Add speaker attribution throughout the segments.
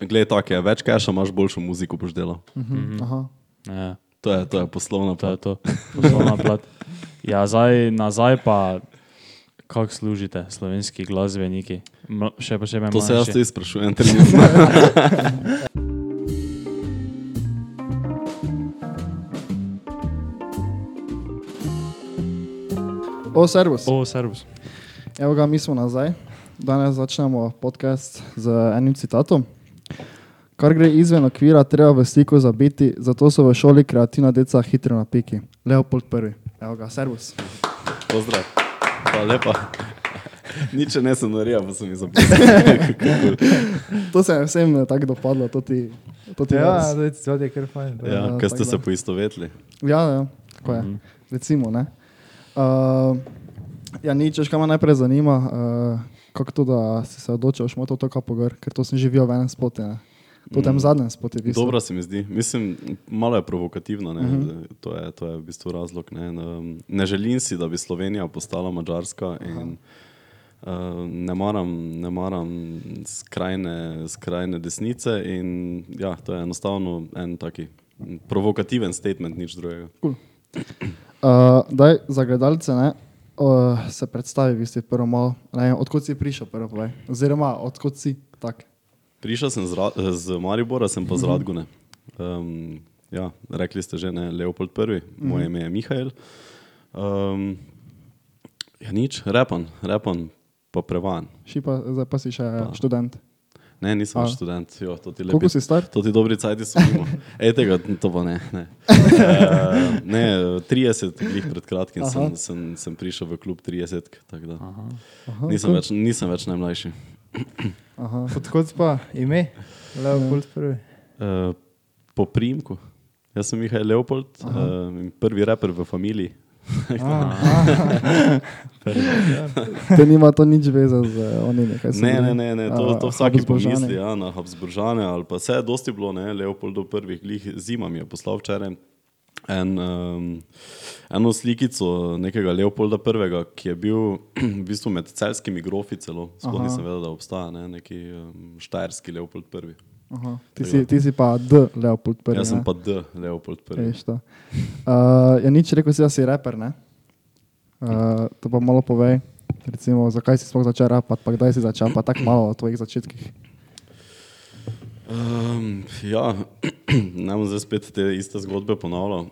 Speaker 1: Glej, tako je, več keša imaš, boljšo muziko boš delal.
Speaker 2: Aha.
Speaker 3: Ja,
Speaker 1: To je, to je poslovna
Speaker 3: to je
Speaker 1: plat.
Speaker 3: to, poslovna plat. Ja, zdaj, nazaj pa, kako služite slovenski glasbeniki, M še posebej
Speaker 1: To se jaz tudi sprašujem trenutno.
Speaker 2: O, servus.
Speaker 3: O, servus.
Speaker 2: Evo ga, mi smo nazaj. Danes začnemo podcast z enim citatom. Kar gre izven okvira, treba v stiku zabiti, zato so v šoli kreativna deca hitro na piki. Leopold prvi. Evo ga, servus.
Speaker 1: Pozdrav. Hvala lepa. Nič ne sem naredil, pa sem jih zapisal.
Speaker 2: To se je vsem eh, tako dopadlo, to ti, to ti
Speaker 4: Ja,
Speaker 2: vas.
Speaker 4: zdaj to je kar fajn.
Speaker 1: Ja,
Speaker 2: Ja,
Speaker 1: kaj ste se poistovetili?
Speaker 2: Ja, ja, tako je. Recimo, ne. Uh, ja, nič, veš, kaj me najprej zanima, uh, kako to, da si se odločil, šmo to toka pogor, ker to sem živel v enem spotu, To tem zadnjem spotu,
Speaker 1: Dobro se mi zdi. Mislim, malo je provokativno. Ne?
Speaker 2: Mhm.
Speaker 1: To, je, to je v bistvu razlog. Ne? Ne- Ne želim si, da bi Slovenija postala Mačarska. Uh, ne maram, ne maram skrajne, skrajne desnice. In, ja, to je enostavno en taki provokativen statement, nič drugega.
Speaker 2: Uh, daj, za gledalce, ne, uh, se predstavi, vi ste prvo malo, ne odkot si prišel, prvo povej. Oziroma, odkot si, tak.
Speaker 1: Prišel sem z, Ra- z Maribora, sem pa z Radgune. Um, ja, rekli ste že, ne, Leopold I, moje ime je Mihajl. Um, ja, nič, repan, repan, pa prevan.
Speaker 2: Šipa, zdaj pa si še pa. študent.
Speaker 1: Ne, nisem
Speaker 2: A.
Speaker 1: študent, jo, to ti lepi.
Speaker 2: Koliko si star?
Speaker 1: To ti dobri cajti so mimo. Ej, tega, to pa ne. Ne, uh, ne 30 glih pred kratkim sem,
Speaker 2: Aha.
Speaker 1: sem, sem prišel v klub 30, tako da
Speaker 2: Aha,
Speaker 1: nisem
Speaker 2: cool.
Speaker 1: več, nisem več najmlajši.
Speaker 2: Aha.
Speaker 4: Odkot pa ime? Leopold prvi.
Speaker 1: Uh, po primku. Jaz sem Mihajl Leopold, uh, prvi raper v familiji.
Speaker 2: Te nima to nič veze z uh, onimi, kaj
Speaker 1: Ne,
Speaker 2: bili,
Speaker 1: ne, ne, ne. To,
Speaker 2: a,
Speaker 1: to vsaki pomisli ja, na Habsburžane ali pa vse je dosti bilo, ne, Leopoldov prvih glih zima mi je poslal včeraj. En, um, eno slikico nekega Leopolda I., ki je bil v bistvu med celskimi grofi celo, sploh nisem vedel, da obstaja ne, neki um, štajerski Leopold I.
Speaker 2: Aha. Ti, si, ti si pa D, Leopold prvi.
Speaker 1: Jaz sem
Speaker 2: ne?
Speaker 1: pa D, Leopold I.
Speaker 2: To. Uh, ja, nič rekel si, da si reper, ne? Uh, to pa malo povej, recimo, zakaj si sploh začel rapati, pa kdaj si začel, pa tako malo o tvojih začetkih.
Speaker 1: Um, ja, ne bom zdaj spet te iste zgodbe ponavljal,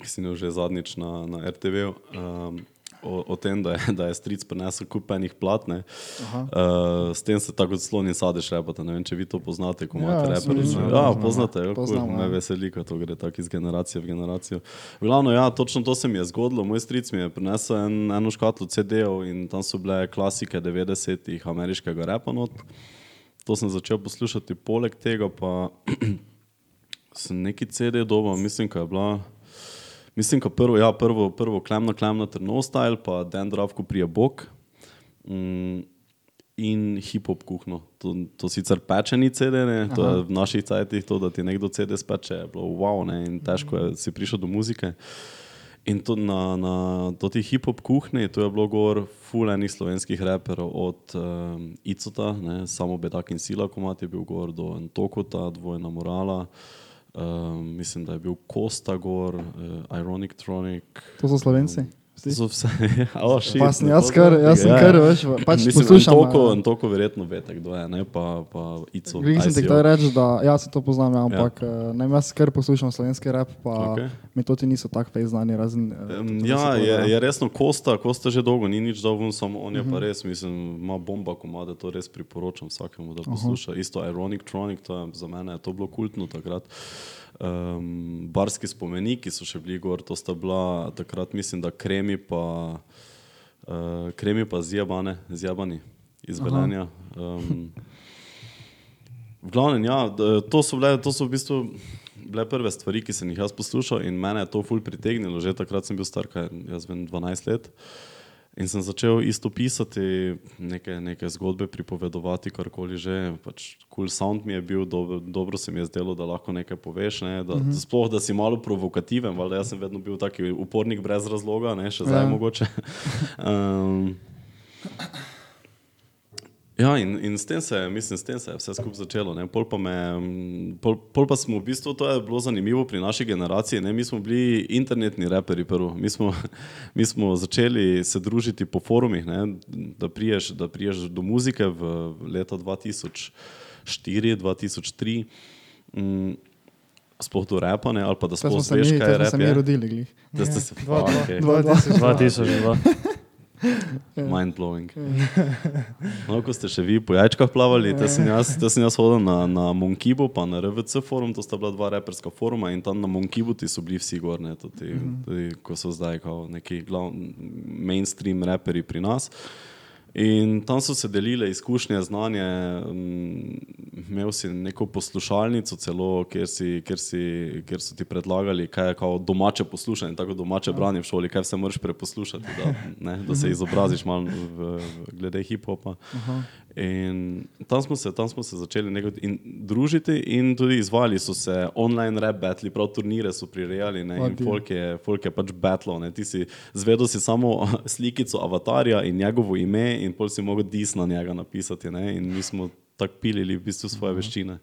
Speaker 1: ki si imel že zadnjič na, na RTV. Um, O, o tem, da je, da je stric prinesel kup enih platne. Uh, s tem se tako kot slon in sadež repata. Ne vem, če vi to poznate, ko imate
Speaker 4: Ja,
Speaker 1: reperje.
Speaker 4: sem
Speaker 1: Ja,
Speaker 4: poznam,
Speaker 1: poznate, ja, cool,
Speaker 2: Poznam,
Speaker 1: me
Speaker 2: ja.
Speaker 1: veseli, ko to gre tako iz generacije v generacijo. V glavnem, ja, točno to se mi je zgodilo. Moj stric mi je prinesel en, eno škatlo CD-ov in tam so bile klasike 90-ih ameriškega repa not. To sem začel poslušati, poleg tega pa sem neki CD dobil, mislim, da je bila. Mislim, da prvo, ja, prvo, prvo klemno, klemno, trno style, pa Dan Dravko prije Bog mm, in hip-hop kuhno. To, to sicer pečeni CD, ne, to je v naših cajtih to, da ti nekdo CD speče, je bilo wow, ne, in težko je si prišel do muzike. In to na, na toti hip-hop kuhinji, to je bilo gor full enih slovenskih raperov, od um, Icota, ne, samo Bedak in Sila, komat je bil gor, do Antokota, Dvojna morala, um, mislim, da je bil Kosta gor, uh, Ironic Tronic.
Speaker 2: To so slovenci.
Speaker 1: To so vse, oh, shit,
Speaker 2: Pa sem jaz kar, jaz sem
Speaker 1: tega,
Speaker 2: kar,
Speaker 1: ja.
Speaker 2: veš, pač
Speaker 1: Mislim,
Speaker 2: poslušam.
Speaker 1: Antoko,
Speaker 2: eh,
Speaker 1: Antoko verjetno veste, kdo je, ne pa, pa Ico.
Speaker 2: Glej, sem ti kdaj reči, da jaz to poznam, ja, ampak ja. ne jaz kar poslušam slovenski rap, pa okay. mi to ti niso tako fej znani, razen. da
Speaker 1: Ja, je,
Speaker 2: da.
Speaker 1: je resno Kosta, Kosta že dolgo ni nič dal ven, samo on je
Speaker 2: Mhm.
Speaker 1: pa res, mislim, ima bomba komade, to res priporočam vsakemu, da posluša. Isto Ironic Tronic, to je za mene, je to bilo kultno takrat. Um, barski spomeniki so še bili gor, to sta bila takrat, mislim, da kremi pa, uh, kremi pa zjabane, zjabani iz Velenja. Um, v glavnem, ja, to so, bile, to so v bistvu bile prve stvari, ki sem jih jaz poslušal in mene je to ful pritegnilo. Že takrat sem bil star, kaj, jaz vem, 12 let. In sem začel isto pisati, neke, neke zgodbe pripovedovati, karkoli že. Pač cool sound mi je bil, dobro, dobro se mi je zdelo, da lahko nekaj poveš. Ne? Da, uh -huh. Sploh, da si malo provokativen, valjda jaz sem vedno bil taki upornik brez razloga, ne? še zdaj
Speaker 2: Ja.
Speaker 1: mogoče. um, Ja, in, in s, tem se, je- mislim, s tem se je vse skupaj začelo. ne. Pol pa, me, pol, pol pa smo v bistvu, to je bilo zanimivo pri naši generaciji, ne. mi smo bili internetni reperi prvo. Mi smo, mi smo začeli se družiti po forumih, ne, da, priješ, da priješ do muzike v leta 2004-2003. Mm, sploh do repa, ne, ali pa da sploh
Speaker 2: se
Speaker 1: veš,
Speaker 2: mi,
Speaker 1: kaj je rep.
Speaker 2: mi rodili. glih.
Speaker 1: Da ste se
Speaker 4: Dva, dva.
Speaker 1: okay.
Speaker 2: Dva, dva.
Speaker 3: 2002.
Speaker 1: Mind blowing. No, ko ste še vi po jajčkah plavali, te sem jaz, te sem jaz hodil na, na Monkibu, pa na RVC forum, to sta bila dva reperska foruma in tam na Monkibu ti so bili vsi gor, ne, tudi, tudi, ko so zdaj kao neki glav, mainstream reperi pri nas. In tam so se delile izkušnje, znanje, mm, imel si neko poslušalnico celo, kjer, si, kjer, si, kjer so ti predlagali, kaj je kao domače poslušanje, tako domače branje v šoli, kaj vse moraš preposlušati, da, ne, da se izobraziš malo v, v, glede hip-hopa. In tam smo se, tam smo se začeli nekaj in družiti in tudi izvajali so se online rap battle, prav turnire so prirejali ne, in folk je, folk je pač battle. Ne. Ti si zvedel si samo slikico avatarja in njegovo ime in pol si mogel dis na njega napisati ne, in mi smo tako pilili v bistvu svoje veščine.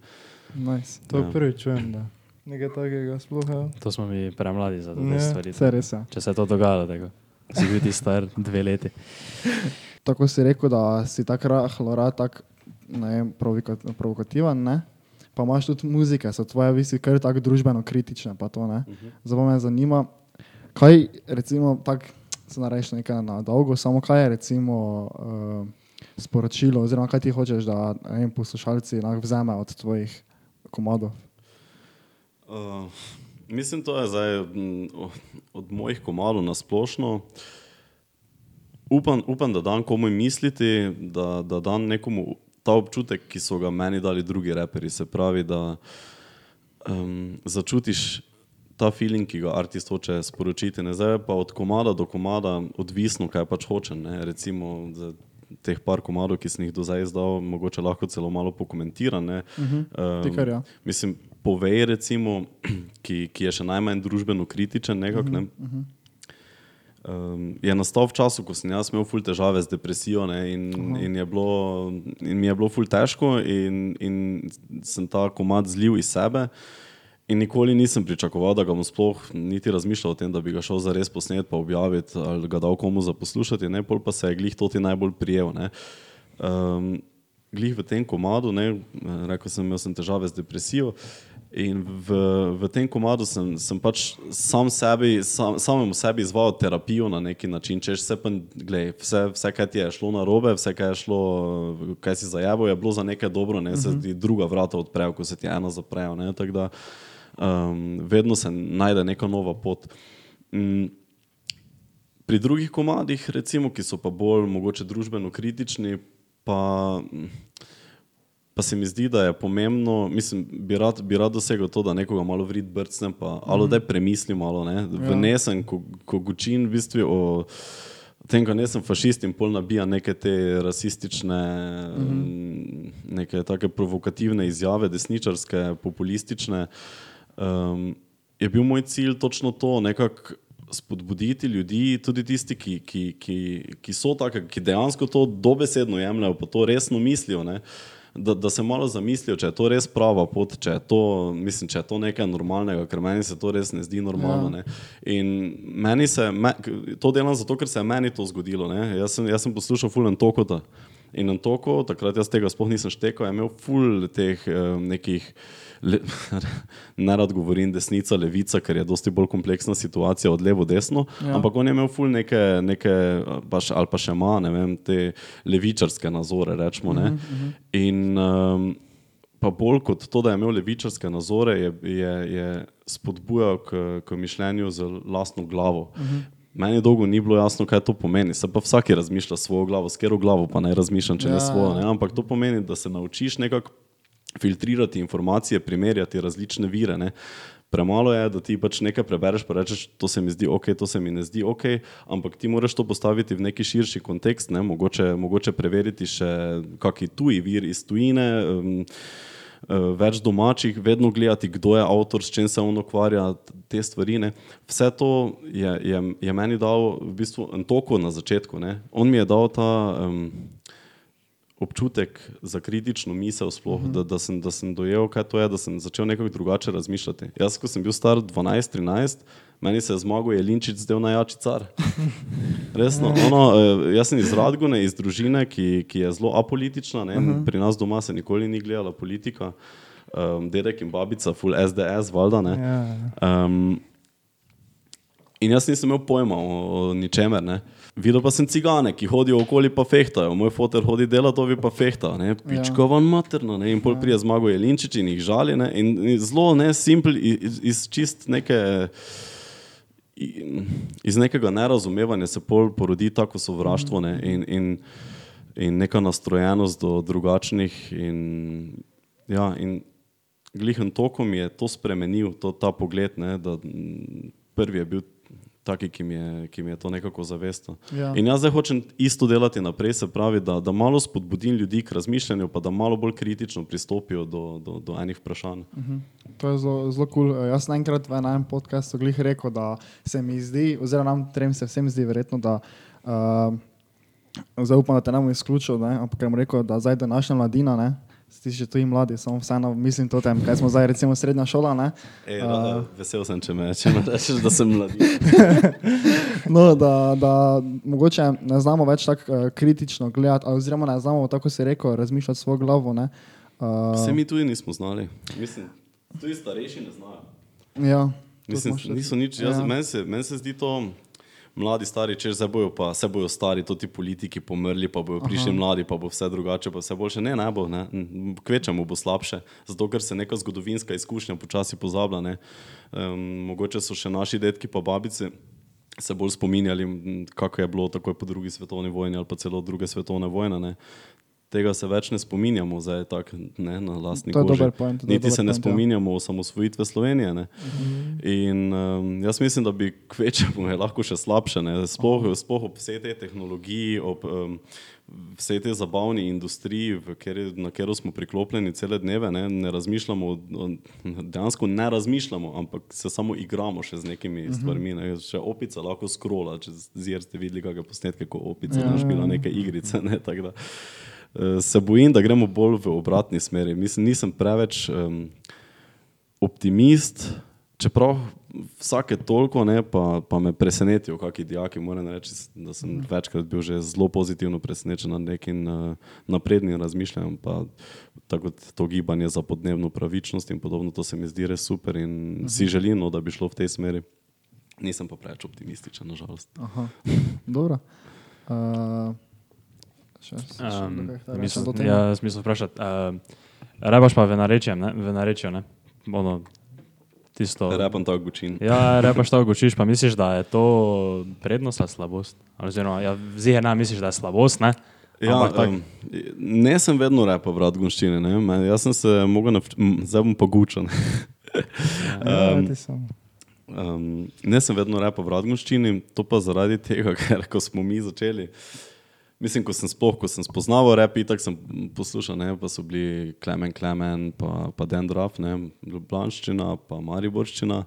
Speaker 2: Nice.
Speaker 4: To
Speaker 1: Ja.
Speaker 4: prvič čujem, da nekaj takega sploh je.
Speaker 3: To smo mi premladi za te
Speaker 4: Ja.
Speaker 3: stvari.
Speaker 2: Res je.
Speaker 3: Če se je to dogajalo, tako. Si bil ti star dve leti.
Speaker 2: Tako si rekel, da si tako rahlo rad, tak, ne vem, provika- provokativen, ne? pa imaš tudi muzike, so tvoje visi kar tako družbeno kritične. To, ne? Zdaj pa me zanima, kaj recimo tako se nareš nekaj na dolgo, samo kaj je recimo uh, sporočilo, oziroma kaj ti hočeš, da vem, poslušalci lahko vzame od tvojih komadov.
Speaker 1: Uh, mislim, to je zdaj mm, od mojih komalov na splošno. Upam, upam, da dam komu misliti, da, da dam nekomu ta občutek, ki so ga meni dali drugi reperi. Se pravi, da um, začutiš ta feeling, ki ga artist hoče sporočiti. Ne? Zdaj pa od komada do komada odvisno, kaj pač hoče. Ne? Recimo teh par komadov, ki sem jih do zdaj izdal, mogoče lahko celo malo pokomentiram. ne.
Speaker 2: Ti kar, ja.
Speaker 1: Mislim, povej, recimo, ki, ki je še najmanj družbeno kritičen, nekako. Ne? Um, je nastal v času, ko sem jaz imel ful težave z depresijo ne, in, in, je bilo, in mi je bilo ful težko, in, in sem ta komad zlil iz sebe. In nikoli nisem pričakoval, da ga bom sploh niti razmišljal o tem, da bi ga šel za res posnet, pa objaviti ali ga dal komu za poslušati, ne, pol pa se je glih to ti najbolj prijel. Ne. Um, glih v tem komadu, ne, rekel sem, imel sem težave z depresijo. In v, v tem komadu sem, sem pač sam sebi, sam, samemu sebi izvajal terapijo na neki način. Češ vse, pa, glej, vse, vse, kaj ti je šlo na robe, vse, kaj, je šlo, kaj si zajabo, je bilo za nekaj dobro, ne se ti druga vrata odprejo, ko se ti ena zaprejo. ne, tako Da, um, vedno se najde neka nova pot. Mm, Pri drugih komadih, recimo, ki so pa bolj mogoče družbeno kritični, pa, pa se mi zdi, da je pomembno, mislim, bi rad, bi rad dosegel to, da nekoga malo vrid brcnem, pa ali da premisli malo, ne, vnesem, ko, ko gučin v bistvu o tem, da nisem fašist in pol nabija neke te rasistične, mm. neke take provokativne izjave, desničarske, populistične. Um, je bil moj cilj točno to, nekako spodbuditi ljudi, tudi tisti, ki, ki, ki, ki so taki, ki dejansko to dobesedno jemljajo, pa to resno mislijo. Ne? Da, da se malo zamislijo, če je to res prava pot, če je to, mislim, če je to nekaj normalnega, ker meni se to res ne zdi normalno. Ja. In meni se, me, to delam zato, ker se je meni to zgodilo. ne. Jaz sem, jaz sem poslušal Fulen Tokota in Antoko, takrat jaz tega sploh nisem štekal, je imel ful teh um, nekih, le, ne rad govorim desnica, levica, ker je dosti bolj kompleksna situacija od levo desno, ja. ampak on je imel ful neke, neke paš, ali pa še ima, ne vem, te levičarske nazore, rečemo. Uh -huh. In um, pa bolj kot to, da je imel levičarske nazore, je, je, je spodbujal k, k mišljenju z lastno glavo. Uh -huh. Meni dolgo ni bilo jasno, kaj to pomeni. Se pa vsak razmišlja svojo glavo, s katero glavo pa naj razmišljam, če ja, ne svojo. Ne? Ampak to pomeni, da se naučiš nekako filtrirati informacije, primerjati različne vire. Ne? Premalo je, da ti pač nekaj prebereš, pa rečeš, to se mi zdi ok, to se mi ne zdi ok, ampak ti moraš to postaviti v neki širši kontekst, ne? mogoče, mogoče preveriti še kakšen tuji vir iz tujine. Um, Več domačih, vedno gledati, kdo je avtor, s čim se on ukvarja, te stvari. Ne. Vse to je, je, je meni dal v bistvu toko na začetku. Ne. On mi je dal ta um, občutek za kritično misel, sploh, uh -huh. da, da, sem, da sem dojel, kaj to je, da sem začel nekako drugače razmišljati. Jaz, ko sem bil star 12-13, meni se je zmagal Jelinčič zdel najjači car. Resno, ono, eh, jaz sem iz Radgune, iz družine, ki, ki je zelo apolitična, ne, uh -huh. pri nas doma se nikoli ni gledala politika. Um, dedek in babica, full SDS, valjda. ne.
Speaker 4: Ja.
Speaker 1: Um, in jaz nisem imel pojma o, o ničemer. Ne. Videl pa sem cigane, ki hodijo okoli pa fehtajo. Moj fotor hodi delati, ovi pa fehta. ne. Pičkovan materno. Ne. In pol prije zmago Jelinčič in jih žali. Ne. In, in zelo ne, simpel, iz, iz čist neke. Iz nekega nerazumevanja se pol porodi tako sovraštvo ne, in, in, in neka nastrojenost do drugačnih. In, ja, in glihen tokom je to spremenil, to, ta pogled. Ne, da, prvi je bil taki, ki mi je, ki mi je to nekako zavestil.
Speaker 2: Ja.
Speaker 1: In jaz zdaj hočem isto delati naprej, se pravi, da, da malo spodbudim ljudi k razmišljanju, pa da malo bolj kritično pristopijo do, do, do enih vprašanj.
Speaker 2: To je zelo kul. Cool. Jaz sem enkrat v enem podkastu glih rekel, da se mi zdi, oziroma nam trem se vsem zdi verjetno, da uh, zdaj upam, da te ne bom izključil, ne, ampak bom rekel, da zdaj današnja mladina, ne, ti si že tu in mladi, samo vseeno mislim to tem, kaj smo zdaj recimo srednja šola, ne.
Speaker 1: Ej, uh, vesel sem, če me, če me rečeš, da sem mladi.
Speaker 2: No, da, da mogoče ne znamo več tako uh, kritično gledati, oziroma ne znamo, tako si rekel, razmišljati svojo glavo, ne. Uh,
Speaker 1: Vse mi tudi nismo znali. Mislim, tudi starejši ne znajo.
Speaker 2: ja,
Speaker 1: Mislim, niso nič, jaz,
Speaker 2: Ja.
Speaker 1: meni, se, meni se zdi to, mladi, stari, če se bojo, pa se bojo stari, to ti politiki pomrli, pa bojo prišli Aha. mladi, pa bo vse drugače, pa vse boljše. Ne, ne bo, ne. kvečemu bo slabše, zato ker se neka zgodovinska izkušnja počasi pozablja. ne. Um, mogoče so še naši detki pa babice se bolj spominjali, kako je bilo takoj po drugi svetovni vojni ali pa celo druge svetovne vojne. Ne. Tega se več ne spominjamo, zdaj tak, ne, na lastni
Speaker 2: je
Speaker 1: koži.
Speaker 2: dober point, je
Speaker 1: Niti
Speaker 2: dober
Speaker 1: se ne
Speaker 2: point, ja.
Speaker 1: spominjamo osamosvojitve Slovenije. Ne. In um, jaz mislim, da bi kvečemu je lahko še slabše, ne. sploh, sploh ob vsej tej tehnologiji, ob um, vsej tej zabavni industriji, kateri, na katero smo priklopljeni cele dneve, ne, ne razmišljamo, dejansko ne razmišljamo, ampak se samo igramo še z nekimi stvarmi. Ne. Še opica lahko skrola, če zir ste videli kakšne posnetke, ko opica
Speaker 2: Ja,
Speaker 1: ja, špila neke igrice. Ne, se bojim, da gremo bolj v obratni smeri. Mislim, nisem preveč um, optimist, čeprav vsake toliko ne, pa, pa me presenetijo, kakšni dijaki. Moram reči, da sem večkrat bil že zelo pozitivno presenečen nad nekim uh, naprednim razmišljanjem. Pa, tako to gibanje za podnebno pravičnost in podobno, to se mi zdi res super in -huh. si želim, no, da bi šlo v tej smeri. Nisem pa preveč optimističen, nažalost.
Speaker 2: Aha, dobro. Uh,
Speaker 3: Um, mislim, ja, smisel vprašati. Um, rebaš pa v narečjem, ne? V narečju, ne? Ono, tisto.
Speaker 1: Repam tako gučin.
Speaker 3: Ja, repaš to učiš, pa misliš, da je to prednost ali slabost? Ali Oziroma, ja, zihe ne misliš, da je slabost, ne?
Speaker 1: Ja,
Speaker 3: tako-
Speaker 1: um, ne sem vedno repel v radgunščini, ne. Me- jaz sem se mogel, navč- zdaj bom pa gučen.
Speaker 4: Ti samo.
Speaker 1: Um, ne sem vedno repel v radgunščini, to pa zaradi tega, ker ko smo mi začeli. Mislim, ko sem sploh, ko sem spoznaval rep, tako sem poslušal, ne, pa so bili Klemen Klemen, pa, pa Dendraf, ne, Ljubljanščina, pa Mariborščina.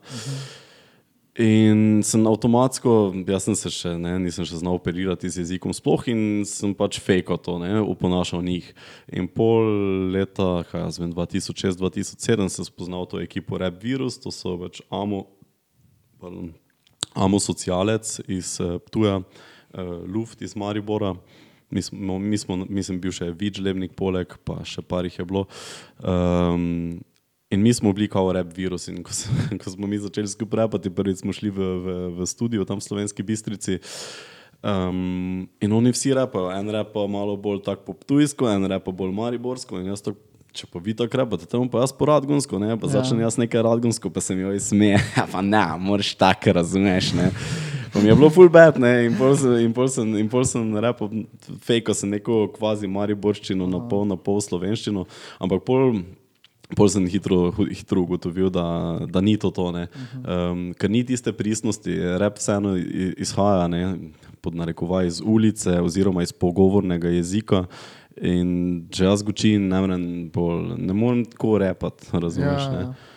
Speaker 1: In sem avtomatsko, jaz sem se še, ne, nisem še znal operirati z jezikom sploh in sem pač fejko to, ne, uponašal njih. In pol leta, kaj jaz vem, 2006-2007 sem spoznal to ekipo Rap Virus, to so pač Amo, pardon, Amo Socialec iz uh, Ptuja, uh, Luft iz Maribora. Mi smo, mi smo, mislim, bil še Vič Lebnik poleg, pa še par jih je bilo. Um, in mi smo bili kao rap virus. In ko, se, ko smo mi začeli skupaj repati, prvič smo šli v, v, v studio tam v Slovenski Bistrici. Um, in oni vsi repajo, en repa malo bolj tako po tujsko, en repa bolj mariborsko. In jaz to, če pa vi tako repate, tam pa jaz po radgonsko, ne, pa
Speaker 2: Ja.
Speaker 1: začnem jaz nekaj radgonsko, pa se mi oj smeje, pa ne, moraš tako razumeš, ne. Mi je bilo full bad, ne, in pol sem, in pol sem, in pol sem repal, fejko sem neko kvazi mariborščino, na pol, na pol slovenščino, ampak pol, pol sem hitro, hitro ugotovil, da, da ni to to, ne. Um, ker ni tiste pristnosti, rep vseeno izhaja, ne, pod narekovaj iz ulice oziroma iz pogovornega jezika. In če jaz gučim, ne ne morem tako repati, razumeš?
Speaker 2: Ja, ja.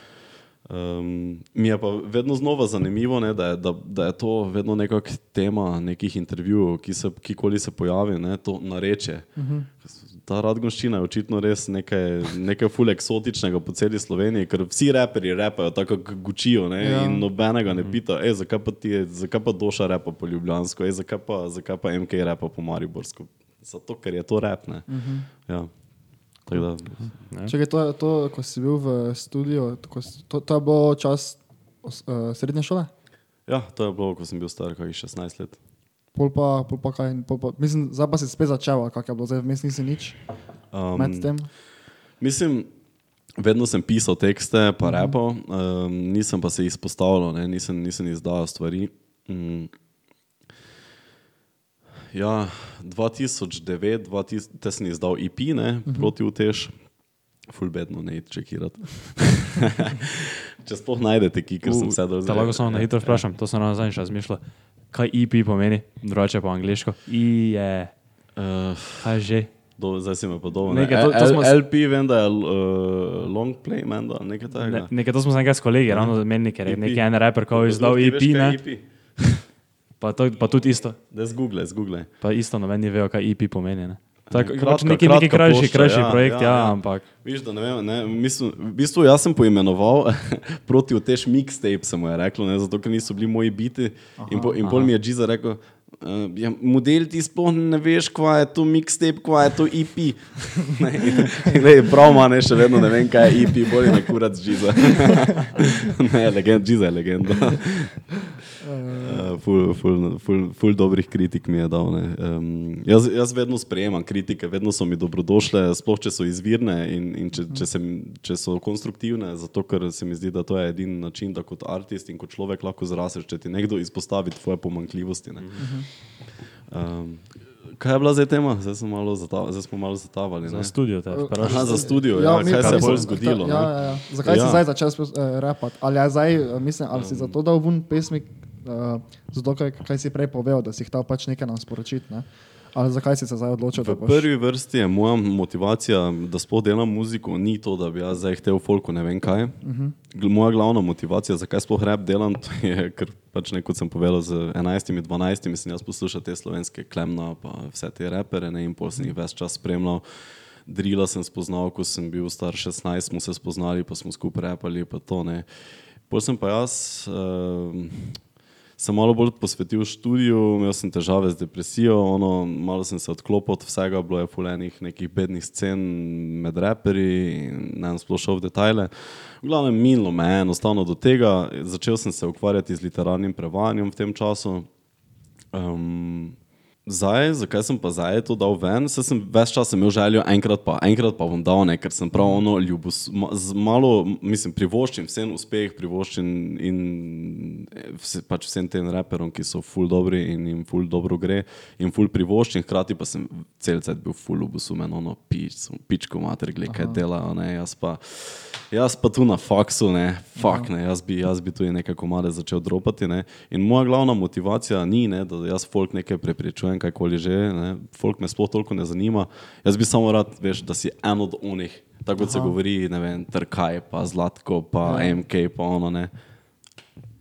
Speaker 1: Um, mi je pa vedno znova zanimivo, ne, da, je, da, da je to vedno nekakšna tema nekih intervjujev, ki se kjerkoli se pojavi, ne, to nareče. Uh -huh. ta radgonščina je očitno res nekaj, nekaj ful eksotičnega po celi Sloveniji, ker vsi reperi repajo tako, kot gučijo ne,
Speaker 2: Ja.
Speaker 1: in nobenega ne pita, ej, zakaj pa ti je, zakaj pa Doša repa po Ljubljansko, ej, zakaj, pa, zakaj pa MK repa po Mariborsko. Zato, ker je to rep, ne. Uh -huh. ja. Da,
Speaker 2: Čakaj, to, je- to, ko si bil v studiu, si- to, to je bilo čas os- eh, srednje šole?
Speaker 1: ja, to je bilo, ko sem bil star, kakih 16 let.
Speaker 2: Pol pa, pol pa kaj, pol pa, mislim, zdaj pa si spet začel, ali kak je bilo, zdaj vmes nisi nič
Speaker 1: Um,
Speaker 2: med tem.
Speaker 1: Mislim, vedno sem pisal tekste, pa repel, um, nisem pa se izpostavljal, ne, nisem, nisem izdajal stvari. Mm. Ja, 2009, 2000, te sem izdal IP, ne, proti utež. Fulbedno ne čekirati. Če sploh najdete, ki ker sem sedel
Speaker 3: Da lahko samo na hitro vprašam, to sem ravno zadnjič razmišljal. Kaj EP pomeni, drugače po angliško? I je,
Speaker 1: Uh,
Speaker 3: kaj že?
Speaker 1: do, zdaj si me podoben.
Speaker 3: Nekaj, to- to smo
Speaker 1: LP, vem, da je uh, long play, menda, nekaj takega.
Speaker 3: Ne, nekaj to smo se nekaj s kolegi, ravno menili, ker je
Speaker 1: EP.
Speaker 3: neki en raper, ko je izdal EP,
Speaker 1: veš, kaj
Speaker 3: ne?
Speaker 1: EP?
Speaker 3: Pa, to, pa tudi isto,
Speaker 1: Da zgooglej, zgooglej.
Speaker 3: pa isto noben ne vejo, kaj EP pomeni. Ne? Tako,
Speaker 1: Kratka-
Speaker 3: pač neki,
Speaker 1: kratka
Speaker 3: neki krajši,
Speaker 1: plošča,
Speaker 3: krajši
Speaker 1: ja,
Speaker 3: projekt,
Speaker 1: ja,
Speaker 3: ja,
Speaker 1: ja.
Speaker 3: ampak
Speaker 1: Viš, da ne vem, ne, mislim, v bistvu jaz sem poimenoval proti utež mixtape, se mu je reklo, ne, zato ker niso bili moji biti. In, po, in pol mi je Giza rekel, uh, ja, model ti sploh ne veš, kva je to mixtape, kva je to EP. ne, ne, prav ima ne, še vedno ne vem, kaj je EP, bolje na kurac Giza. ne, legend, Giza je legenda. Uh, ful, ful, ful, ful dobrih kritik mi je dal. ne. Um, jaz, jaz vedno sprejemam kritike, vedno so mi dobrodošle, sploh če so izvirne in, in če, če, se, mi- če so konstruktivne, zato ker se mi zdi, da to je edini način, da kot umetnik in kot človek lahko zrasteš, če ti nekdo izpostavi tvoje pomankljivosti. ne. Um, kaj je bila zdaj tema? Zdaj, sem malo zata, zdaj smo malo zatavali.
Speaker 3: za
Speaker 1: ne.
Speaker 3: studio te
Speaker 1: Aha,
Speaker 3: vprašam.
Speaker 1: za studio, ja,
Speaker 2: mi-
Speaker 1: kaj se je bolj zgodilo.
Speaker 2: Ja,
Speaker 1: ne?
Speaker 2: ja, ja. Zakaj ja.
Speaker 1: Ja.
Speaker 2: si zdaj začel uh, repati? Ali, je zdaj, eh, mislim, ali si zato dal ven pesmi, uh, zato kaj, kaj si prej povedal, da si hotel pač nekaj nam sporočiti? Ne? Ali zakaj si se zdaj odločil?
Speaker 1: V prvi vrsti je moja motivacija, da sploh delam muziko, ni to, da bi jaz zdaj hotel folku ne vem kaj. Uh -huh. Moja glavna motivacija, zakaj sploh rap delam, je, ker pač ne, kot sem povedal, z 11, 12 sem jaz poslušal te slovenske klemna, pa vse te repere ne, in pol sem jih ves čas spremljal. Drila sem spoznal, ko sem bil star 16, smo se spoznali, pa smo skupaj repali, pa to ne. Pol sem pa jaz. Uh, sem malo bolj posvetil študiju, imel sem težave z depresijo, ono, malo sem se odklopil od vsega, bilo je fulenih nekih bednih scen med reperi in ne vem, sploh šel v detajle. V glavnem, minilo me je enostavno do tega, začel sem se ukvarjati z literarnim prevajanjem v tem času. Um, Zdaj, zakaj sem pa zdaj to dal ven? Saj sem ves čas imel željo, enkrat pa, enkrat pa bom dal, ne, ker sem prav ono ljubos, ma, malo, mislim, privoščim vsem uspeh, privoščim in vse, pač vsem tem raperom, ki so ful dobri in jim ful dobro gre in ful privoščim, hkrati pa sem cel cel bil ful ljubosumen, ono pič, pičko mater, gled, kaj delajo, ne, jaz pa. Jaz pa tu na faksu, ne, fak, ne, jaz, bi, jaz bi tu nekaj komade začel dropati. Ne. In moja glavna motivacija ni, ne, da jaz folk nekaj prepričujem, kajkoli že, ne. folk me sploh toliko ne zanima. Jaz bi samo rad, veš, da si en od onih, tako kot se govori, ne vem, trkaj, pa zlatko, pa ja. MK, pa ono ne.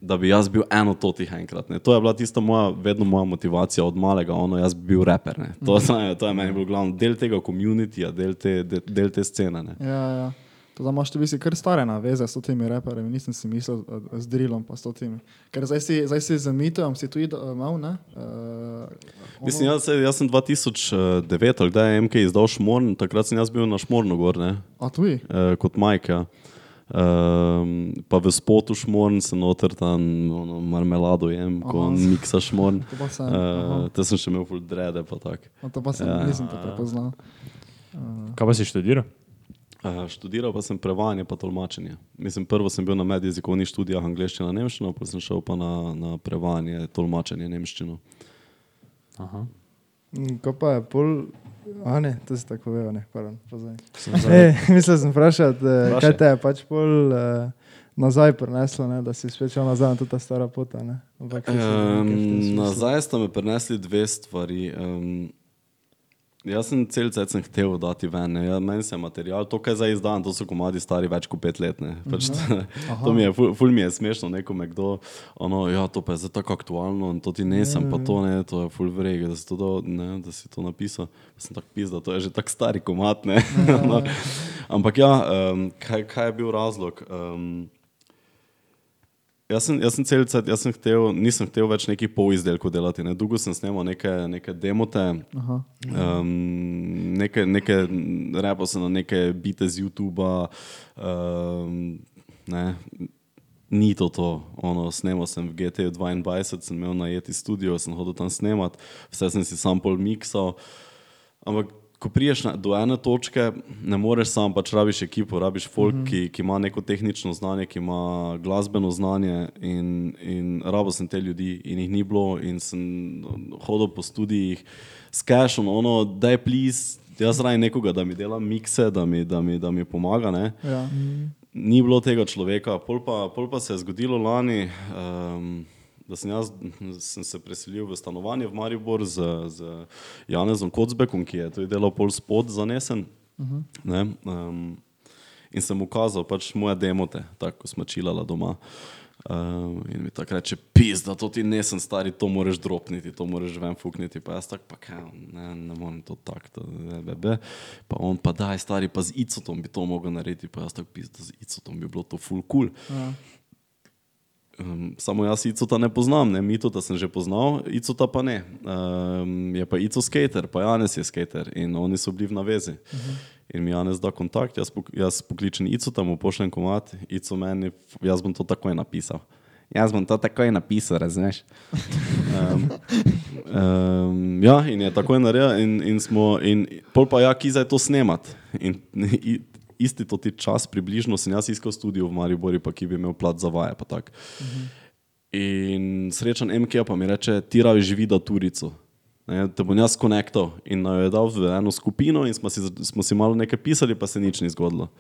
Speaker 1: Da bi jaz bil eno to tih enkrat. Ne. To je bila tista moja, vedno moja motivacija od malega, ono, jaz bi bil reper. Ne. To, mm. to je meni bil glavni del tega komunitija, del, te, del, del te scene. Ne.
Speaker 2: Ja, ja. To, da imaš ti visi kar stare naveze s temi reperji, nisem si mislil eh, z drilom pa s temi. Ker zdaj si, zdaj si z mitom, si tudi uh, mal, ne? Uh,
Speaker 1: Mislim, jaz, jaz sem 2009, ali kdaj je MK izdal Šmorn, takrat sem jaz bil na Šmornu gor, ne,
Speaker 2: A tuji?
Speaker 1: e, kot Majka. Um, pa v spotu Šmorn sem noter tam ono, marmelado jem, ko miksa Šmorn.
Speaker 2: To pa sem.
Speaker 1: Uh, te sem še imel full drede, pa tak.
Speaker 2: No, to pa sem,
Speaker 1: Ja.
Speaker 2: nisem te prepoznal.
Speaker 3: Kaj pa si študiral?
Speaker 1: Uh, študiral pa sem prevajanje pa tolmačenje. Mislim, prvo sem bil na medjezikovnih študijah angleščina, nemščina, pa sem šel pa na, na prevajanje, tolmačenje nemščino.
Speaker 3: Aha.
Speaker 4: Ko pa je pol, a ne, to si tako povedal, ne, pardon, pozaj.
Speaker 3: Sem zdaj-
Speaker 4: E, mislil sem vprašati, eh,
Speaker 1: Vprašaj.
Speaker 4: kaj te je pač pol eh, nazaj prineslo, ne, da si spet šel nazaj na to ta stara pota, ne. Ampak,
Speaker 1: Um, nazaj sta me prenesli dve stvari. Um, Jaz sem cel cel cel hotel dati ven. ne. Ja, meni se je material, to, kar je zdaj izdan, to so komadi stari več kot pet let. ne. Pač, to mi je, ful, ful mi je smešno, nekome kdo, ono, ja, to pa je zdaj tako aktualno in to ti nesem, pa to ne, to je ful vrege, da si to, dal, ne, da si to napisal. Sem tako pisal, to je že tako stari komat, ne. no. Ampak ja, um, kaj, kaj je bil razlog? Um, Jaz sem, jaz sem cel cel jaz sem hotel, nisem hotel več nekih polizdelkov delati. Ne. Dolgo sem snimal neke, neke demote, um, neke, neke repo sem na neke bite z YouTuba. Um, ne. Ni to to, ono, snemal sem v GT 22, sem imel najeti studio, sem hodil tam snemat, vse sem si sam pol miksal. Ampak ko priješ na, do ene točke, ne moreš sam, pač rabiš ekipo, rabiš folk, mm -hmm. ki, ki ima neko tehnično znanje, ki ima glasbeno znanje in, in rabo sem te ljudi in jih ni bilo in sem hodil po študijih s cashom, ono, da je plis, jaz raje nekoga, da mi dela mikse, da mi, da mi, da mi pomaga, ne.
Speaker 2: Ja.
Speaker 1: Ni bilo tega človeka, pol pa, pol pa se je zgodilo lani, um, da sem, jaz, sem se preselil v stanovanje v Maribor z, z Janezom Kocbekom, ki je tudi delal pol spod zanesen. Uh -huh. ne, um, in sem mu kazal pač moje demote, tako ko smo čilala doma. Um, in mi tako reče, pis, da to ti nisem stari, to moraš dropniti, to moraš ven fukniti. Pa jaz tako, pa kaj, ne, ne morem to tako, to je bebe. Pa on pa daj, stari, pa z icotom bi to mogel narediti. Pa jaz tako, pis, da z icotom bi bilo to full cool.
Speaker 2: Ja.
Speaker 1: Um, samo jaz Icota ne poznam, ne Mitota sem že poznal, Icota pa ne. Um, je pa Ico skater, pa Janes je skater in oni so bili v navezi. Uh -huh. In mi Janes da kontakt, jaz, pok jaz pokličem Icota, mu pošljem komat, Ico meni, jaz bom to takoj napisal. Jaz bom to takoj napisal, razumeš? Um, um, ja, in je takoj naredil, in, in smo, in pol pa ja, ki zdaj to snemat. In, in, isti to ti čas, približno sem jaz iskal studio v Mariboru, pa ki bi imel plat za vaje. pa tako. In srečen MK pa mi reče, ti rabi živi da turico. Ne, te bom jaz konektal in naj jo je dal v eno skupino in smo si, smo si malo nekaj pisali, pa se nič ni zgodilo.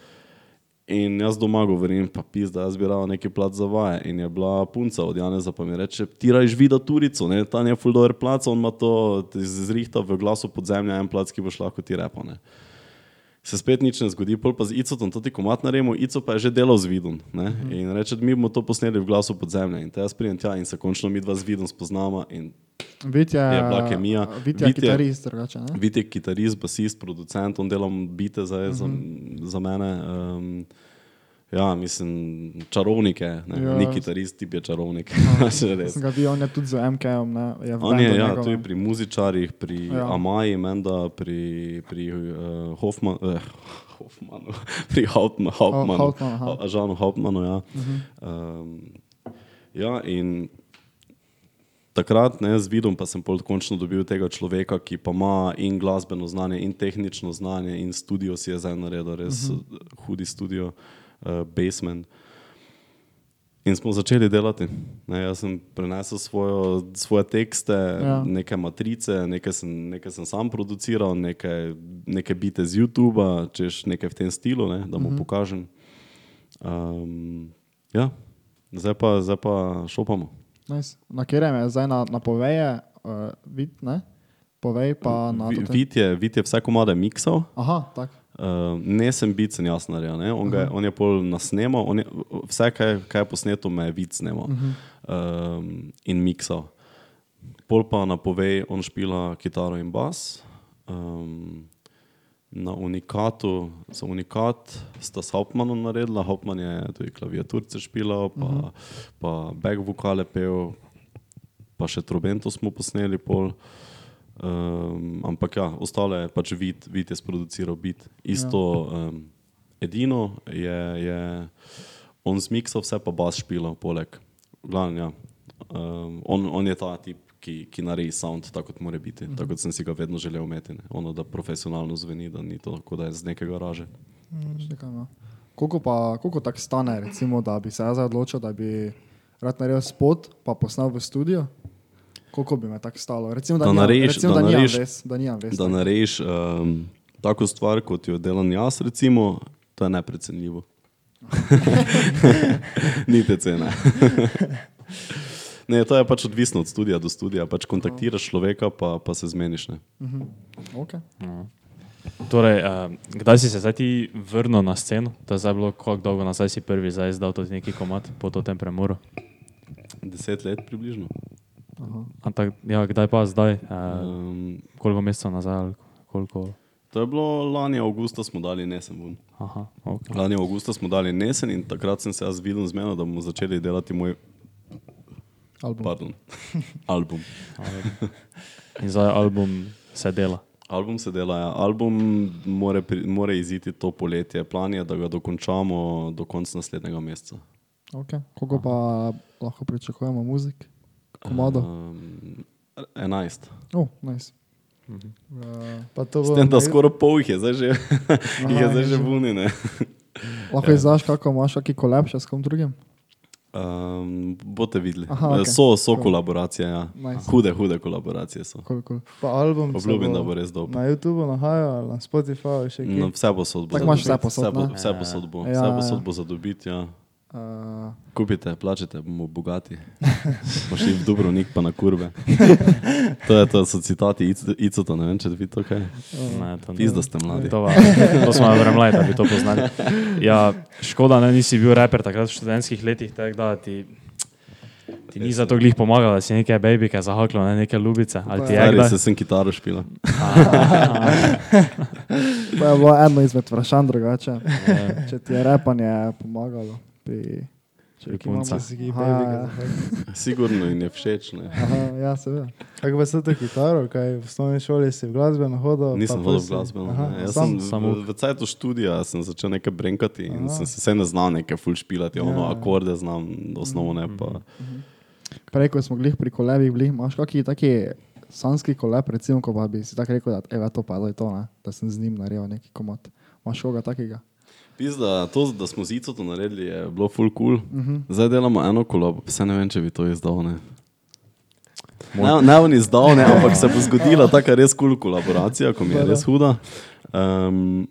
Speaker 1: In jaz doma govorim, pa pis, da jaz bi rad neki plat za vaje. In je bila punca od Janeza, pa mi reče, ti raje živi da turico, ne, ta je full dollar plac, on ima to zrihta v glasu podzemlja, en plac, ki boš lahko ti repo. Ne se spet nič ne zgodi, pol pa z Icotom to ti komat naredimo, Ico pa je že delal z vidom. Uh -huh. In reče, mi bomo to posneli v glasu podzemlja. In te jaz pridem tja in se končno mi dva z vidom spoznamo. In
Speaker 2: Vit je,
Speaker 1: bila kemija.
Speaker 2: Vit je kitarist, drugače.
Speaker 1: Vidi je kitarist, basist, producent, on delam bite za, uh -huh. za, za mene. Um, ja, mislim, čarovnik je, ne,
Speaker 2: Ja.
Speaker 1: ja. ni kitarist, tip je čarovnik.
Speaker 2: Ga videl, on je tudi z MK-om,
Speaker 1: On je ja,
Speaker 2: njegovem.
Speaker 1: tudi pri muzičarjih, pri
Speaker 2: Ja.
Speaker 1: ja. Amaji, menda, pri, pri uh, Hoffman, uh, Hoffmanu, pri Hauptmanu, Hauptmanu,
Speaker 2: Hauptmann, aha.
Speaker 1: Ha- Žanu Hauptmanu. Ja. Uh -huh. um, ja, in takrat ne, z vidom pa sem pol končno dobil tega človeka, ki pa ima in glasbeno znanje, in tehnično znanje, in studio si je zdaj naredil, res uh -huh. hudi studio, uh, basement. In smo začeli delati. Ne, jaz sem prenesel svojo, svoje tekste,
Speaker 2: Ja.
Speaker 1: neke matrice, nekaj sem, nekaj sem sam produciral, nekaj, nekaj bite z YouTuba, češ nekaj v tem stilu, ne, da mu uh -huh. pokažem. Um, ja, zdaj pa, zdaj pa šopamo.
Speaker 2: Nice. Na katerem je zdaj na, na poveje, uh, vid, ne? Povej pa na.
Speaker 1: Vid je, vid je vse komade miksal.
Speaker 2: Aha, tako.
Speaker 1: Uh, ne sem bit, sem jaz naredil. ne. On, ga je- on je pol nasnemal, on je, vse, kaj, kaj je posneto, me je vid snemal um, in miksal. Pol pa napovej, on špila kitaro in bas. Um, na unikatu, za unikat sta s Hauptmannom naredila, Hauptmann je tudi klaviaturce špilal, pa, uh -huh. pa back vokale pel, pa še trobento smo posneli pol. Um, ampak ja, ostale je pač vid, vid je sproduciral bit. Isto, ja. um, edino je, je on zmiksal vse, pa bas špila, poleg. Glavno, ja. um, on, on je ta tip, ki, ki naredi sound tako, kot mora biti. Tako kot sem si ga vedno želel imeti. ne. Ono, da profesionalno zveni, da ni to, kot da je z neke garaže.
Speaker 2: Čakaj, no. Koliko pa, koliko tak stane, recimo, da bi se jaz odločil, da bi rad naredil spot, pa posnel v studio? Koliko bi me tako stalo? Recimo, da,
Speaker 1: Da
Speaker 2: recimo,
Speaker 1: da
Speaker 2: da,
Speaker 1: narediš-
Speaker 2: ves, da ves.
Speaker 1: Da narediš um, tako stvar, kot jo delam jaz, recimo, to je neprecenljivo. Ni te cene. Ne, to je pač odvisno od studija do studija. Pač kontaktiraš človeka, pa, pa se zmeniš. Ne.
Speaker 2: Okay.
Speaker 3: Torej, uh, kdaj si se zdaj ti vrnil na sceno? To je zdaj bilo, kako dolgo nazaj si prvi zdaj izdal tudi neki komat po tem premoru?
Speaker 1: Deset let približno.
Speaker 3: Ampak, ja, kdaj pa zdaj? Uh,
Speaker 1: Um,
Speaker 3: koliko mesecev nazaj? Koliko?
Speaker 1: to je bilo lani avgusta, smo dali nesen ven.
Speaker 3: Aha, okay.
Speaker 1: Lani avgusta smo dali nesen in takrat sem se jaz videl z menom, da bomo začeli delati moj
Speaker 2: Album.
Speaker 1: pardon, album.
Speaker 3: In zdaj album se dela.
Speaker 1: Album se dela, ja. album more, pri- more iziti to poletje. Plan je, da ga dokončamo do konca naslednjega meseca.
Speaker 2: Okay. Koliko pa lahko pričakujemo muzik? Komado.
Speaker 1: Um, 11.
Speaker 2: Oh, nice.
Speaker 1: Mhm.
Speaker 2: Uh,
Speaker 4: Pa to
Speaker 1: S
Speaker 4: bo
Speaker 1: tem, da
Speaker 4: na-
Speaker 1: skoraj pol jih je zdaj že, jih je zdaj že vunine.
Speaker 2: lahko ja. izdaš, kako imaš, kakšen kolab še s kom drugim?
Speaker 1: Um, boste videli.
Speaker 2: Aha, okej.
Speaker 1: okay. So, so
Speaker 2: Cool.
Speaker 1: kolaboracije, ja.
Speaker 2: Nice.
Speaker 1: hude, hude kolaboracije so.
Speaker 2: Cool, cool.
Speaker 4: Pa album
Speaker 1: Obljubim, da bo res dober.
Speaker 4: Na YouTubu nahaja ali na Spotifyju še
Speaker 1: No,
Speaker 4: kje.
Speaker 1: vse bo sod.
Speaker 2: Tako imaš vse posod,
Speaker 1: Vse bo, vse posod bo,
Speaker 2: Ja,
Speaker 1: vse
Speaker 2: ja.
Speaker 1: posod bo za dobiti. Ja.
Speaker 2: Uh,
Speaker 1: Kupite, plačete, bomo bogati. Pa šli v Dubrovnik, pa na kurbe. To, je, to so citati Ic- Icota, ne vem, če vi to kaj.
Speaker 3: Ne, to ne.
Speaker 1: Pizda ste mladi.
Speaker 3: To, va- to smo vremlaj, da bi to poznali. Ja, škoda, da nisi bil reper takrat v študentskih letih, tako da ti, ti ni za to glih pomagal, da si neke babike zahaklo, ne neke lubice. Ali ti je kdaj?
Speaker 1: se sem kitaro špila.
Speaker 2: to je bilo eno izmed vprašanj drugače.
Speaker 3: Ja.
Speaker 2: Če ti je repanje pomagalo pri Aha,
Speaker 4: baby,
Speaker 2: ja.
Speaker 1: Sigurno in je všeč. Ne.
Speaker 2: Aha, ja, seveda.
Speaker 4: Kako pa se to kitaro, kaj v osnovni šoli si v glasbeno hodil?
Speaker 1: Nisem
Speaker 4: pa
Speaker 1: hodil v glasbeno.
Speaker 4: Aha,
Speaker 1: ne. Jaz
Speaker 4: sam,
Speaker 1: sem
Speaker 3: samo-
Speaker 1: v, v cajtu študija sem začel nekaj brenkati in
Speaker 4: Aha.
Speaker 1: sem se vse ne znal nekaj full špilati,
Speaker 4: Ja.
Speaker 1: ono akorde znam, osnovne pa.
Speaker 2: Prej, ko smo glih pri kolebih, bili, imaš kakšen taki sanski koleb, recimo, ko pa bi si tako rekel, da evo, to pa je to, ne? da sem z njim naredil neki komot. Imaš koga takega?
Speaker 1: Pizda, to, da smo z Icoto naredili, je bilo full cool.
Speaker 2: Uh -huh.
Speaker 1: Zdaj delamo eno kolo, vse ne vem, če bi to izdal. Ne, ne, ne on izdal, ne, ampak se bo zgodila taka res kul cool kolaboracija, ko mi je res huda. Um,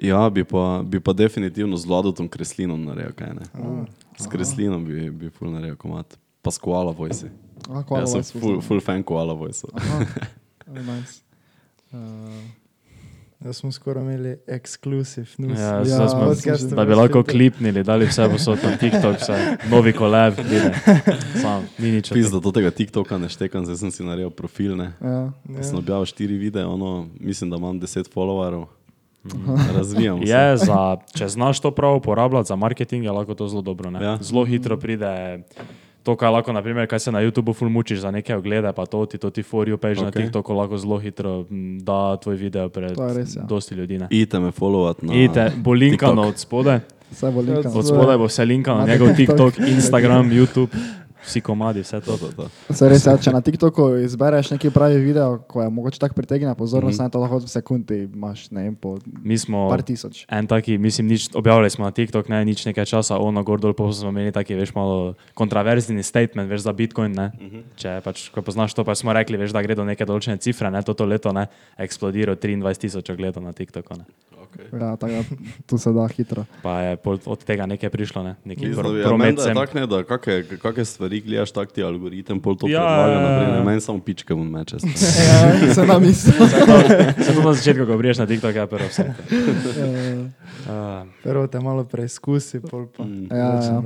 Speaker 1: ja, bi pa, bi pa definitivno z Vladotom Kreslinom naredil kaj ne. S Kreslinom bi, bi full naredil komat. Pa s Koala Voice. Jaz sem full, full fan Koala Voice.
Speaker 2: Nice. Uh,
Speaker 4: Da smo skoraj imeli ekskluziv news.
Speaker 3: Ja,
Speaker 2: Ja,
Speaker 3: smo,
Speaker 4: podcast
Speaker 3: da bi lahko klipnili, dali vse posod na TikTok, vse, novi kolab, vidi. Sam, ni nič.
Speaker 1: Pizda, do tega TikToka ne štekam, zdaj sem si naredil profil. Ne.
Speaker 2: ja.
Speaker 1: Ja. Sem objavil štiri videe, ono, mislim, da imam deset followerov. Razvijam se.
Speaker 3: Je za, če znaš to prav uporabljati za marketing, je lahko to zelo dobro. ne.
Speaker 1: Ja.
Speaker 3: Zelo hitro pride. To, kar lahko, naprimer, kaj se na YouTubu ful mučiš za neke oglede, pa to ti, to ti for you page okay. na. TikToku lahko zelo hitro m, da tvoj video pred
Speaker 2: res, ja.
Speaker 3: dosti ljudi. ne.
Speaker 1: Idite me followati na
Speaker 3: Idite, bo linkano
Speaker 1: TikTok.
Speaker 3: od
Speaker 2: linkano.
Speaker 3: od spodaj bo vse linkano,
Speaker 2: Na
Speaker 3: njegov.
Speaker 2: TikTok,
Speaker 3: Instagram, YouTube, vsi komadi, vse to.
Speaker 1: To, to.
Speaker 2: Se res, ja, če na TikToku izbereš neki pravi video, ko je mogoče tako pritegne pozornost, mm -hmm. to lahko v sekundi imaš, ne vem, po
Speaker 3: Mi smo
Speaker 2: par tisoč.
Speaker 3: en taki, mislim, nič, objavili smo na TikTok, ne, nič nekaj časa, ono gor dol, pa smo imeli taki, veš, malo kontroverzni statement, veš, za Bitcoin, ne.
Speaker 1: Mhm.
Speaker 3: Če pač, ko poznaš to, pa smo rekli, veš, da gre do neke določene cifre, ne, toto leto, ne, eksplodiral 23 tisoč ogledov na TikToku, ne.
Speaker 1: Okay.
Speaker 2: Ja, tako, tu se da hitro.
Speaker 3: Pa je pol od tega nekaj prišlo, ne,
Speaker 1: Mislim,
Speaker 3: pro,
Speaker 1: da je
Speaker 3: promet sem.
Speaker 1: tak, ne, da kakšne, kakšne stvari gledaš, tak ti algoritem pol to
Speaker 3: Ja,
Speaker 1: predlaga
Speaker 3: ja, ja.
Speaker 1: naprej. Ne, meni samo pičke v meče.
Speaker 2: Ja, se nam misli.
Speaker 3: Se to na začetku, ko priješ na TikTok, je prvo vse. Uh,
Speaker 4: Prvo te malo preizkusi, pol pa.
Speaker 1: Mm.
Speaker 2: Ja, ja.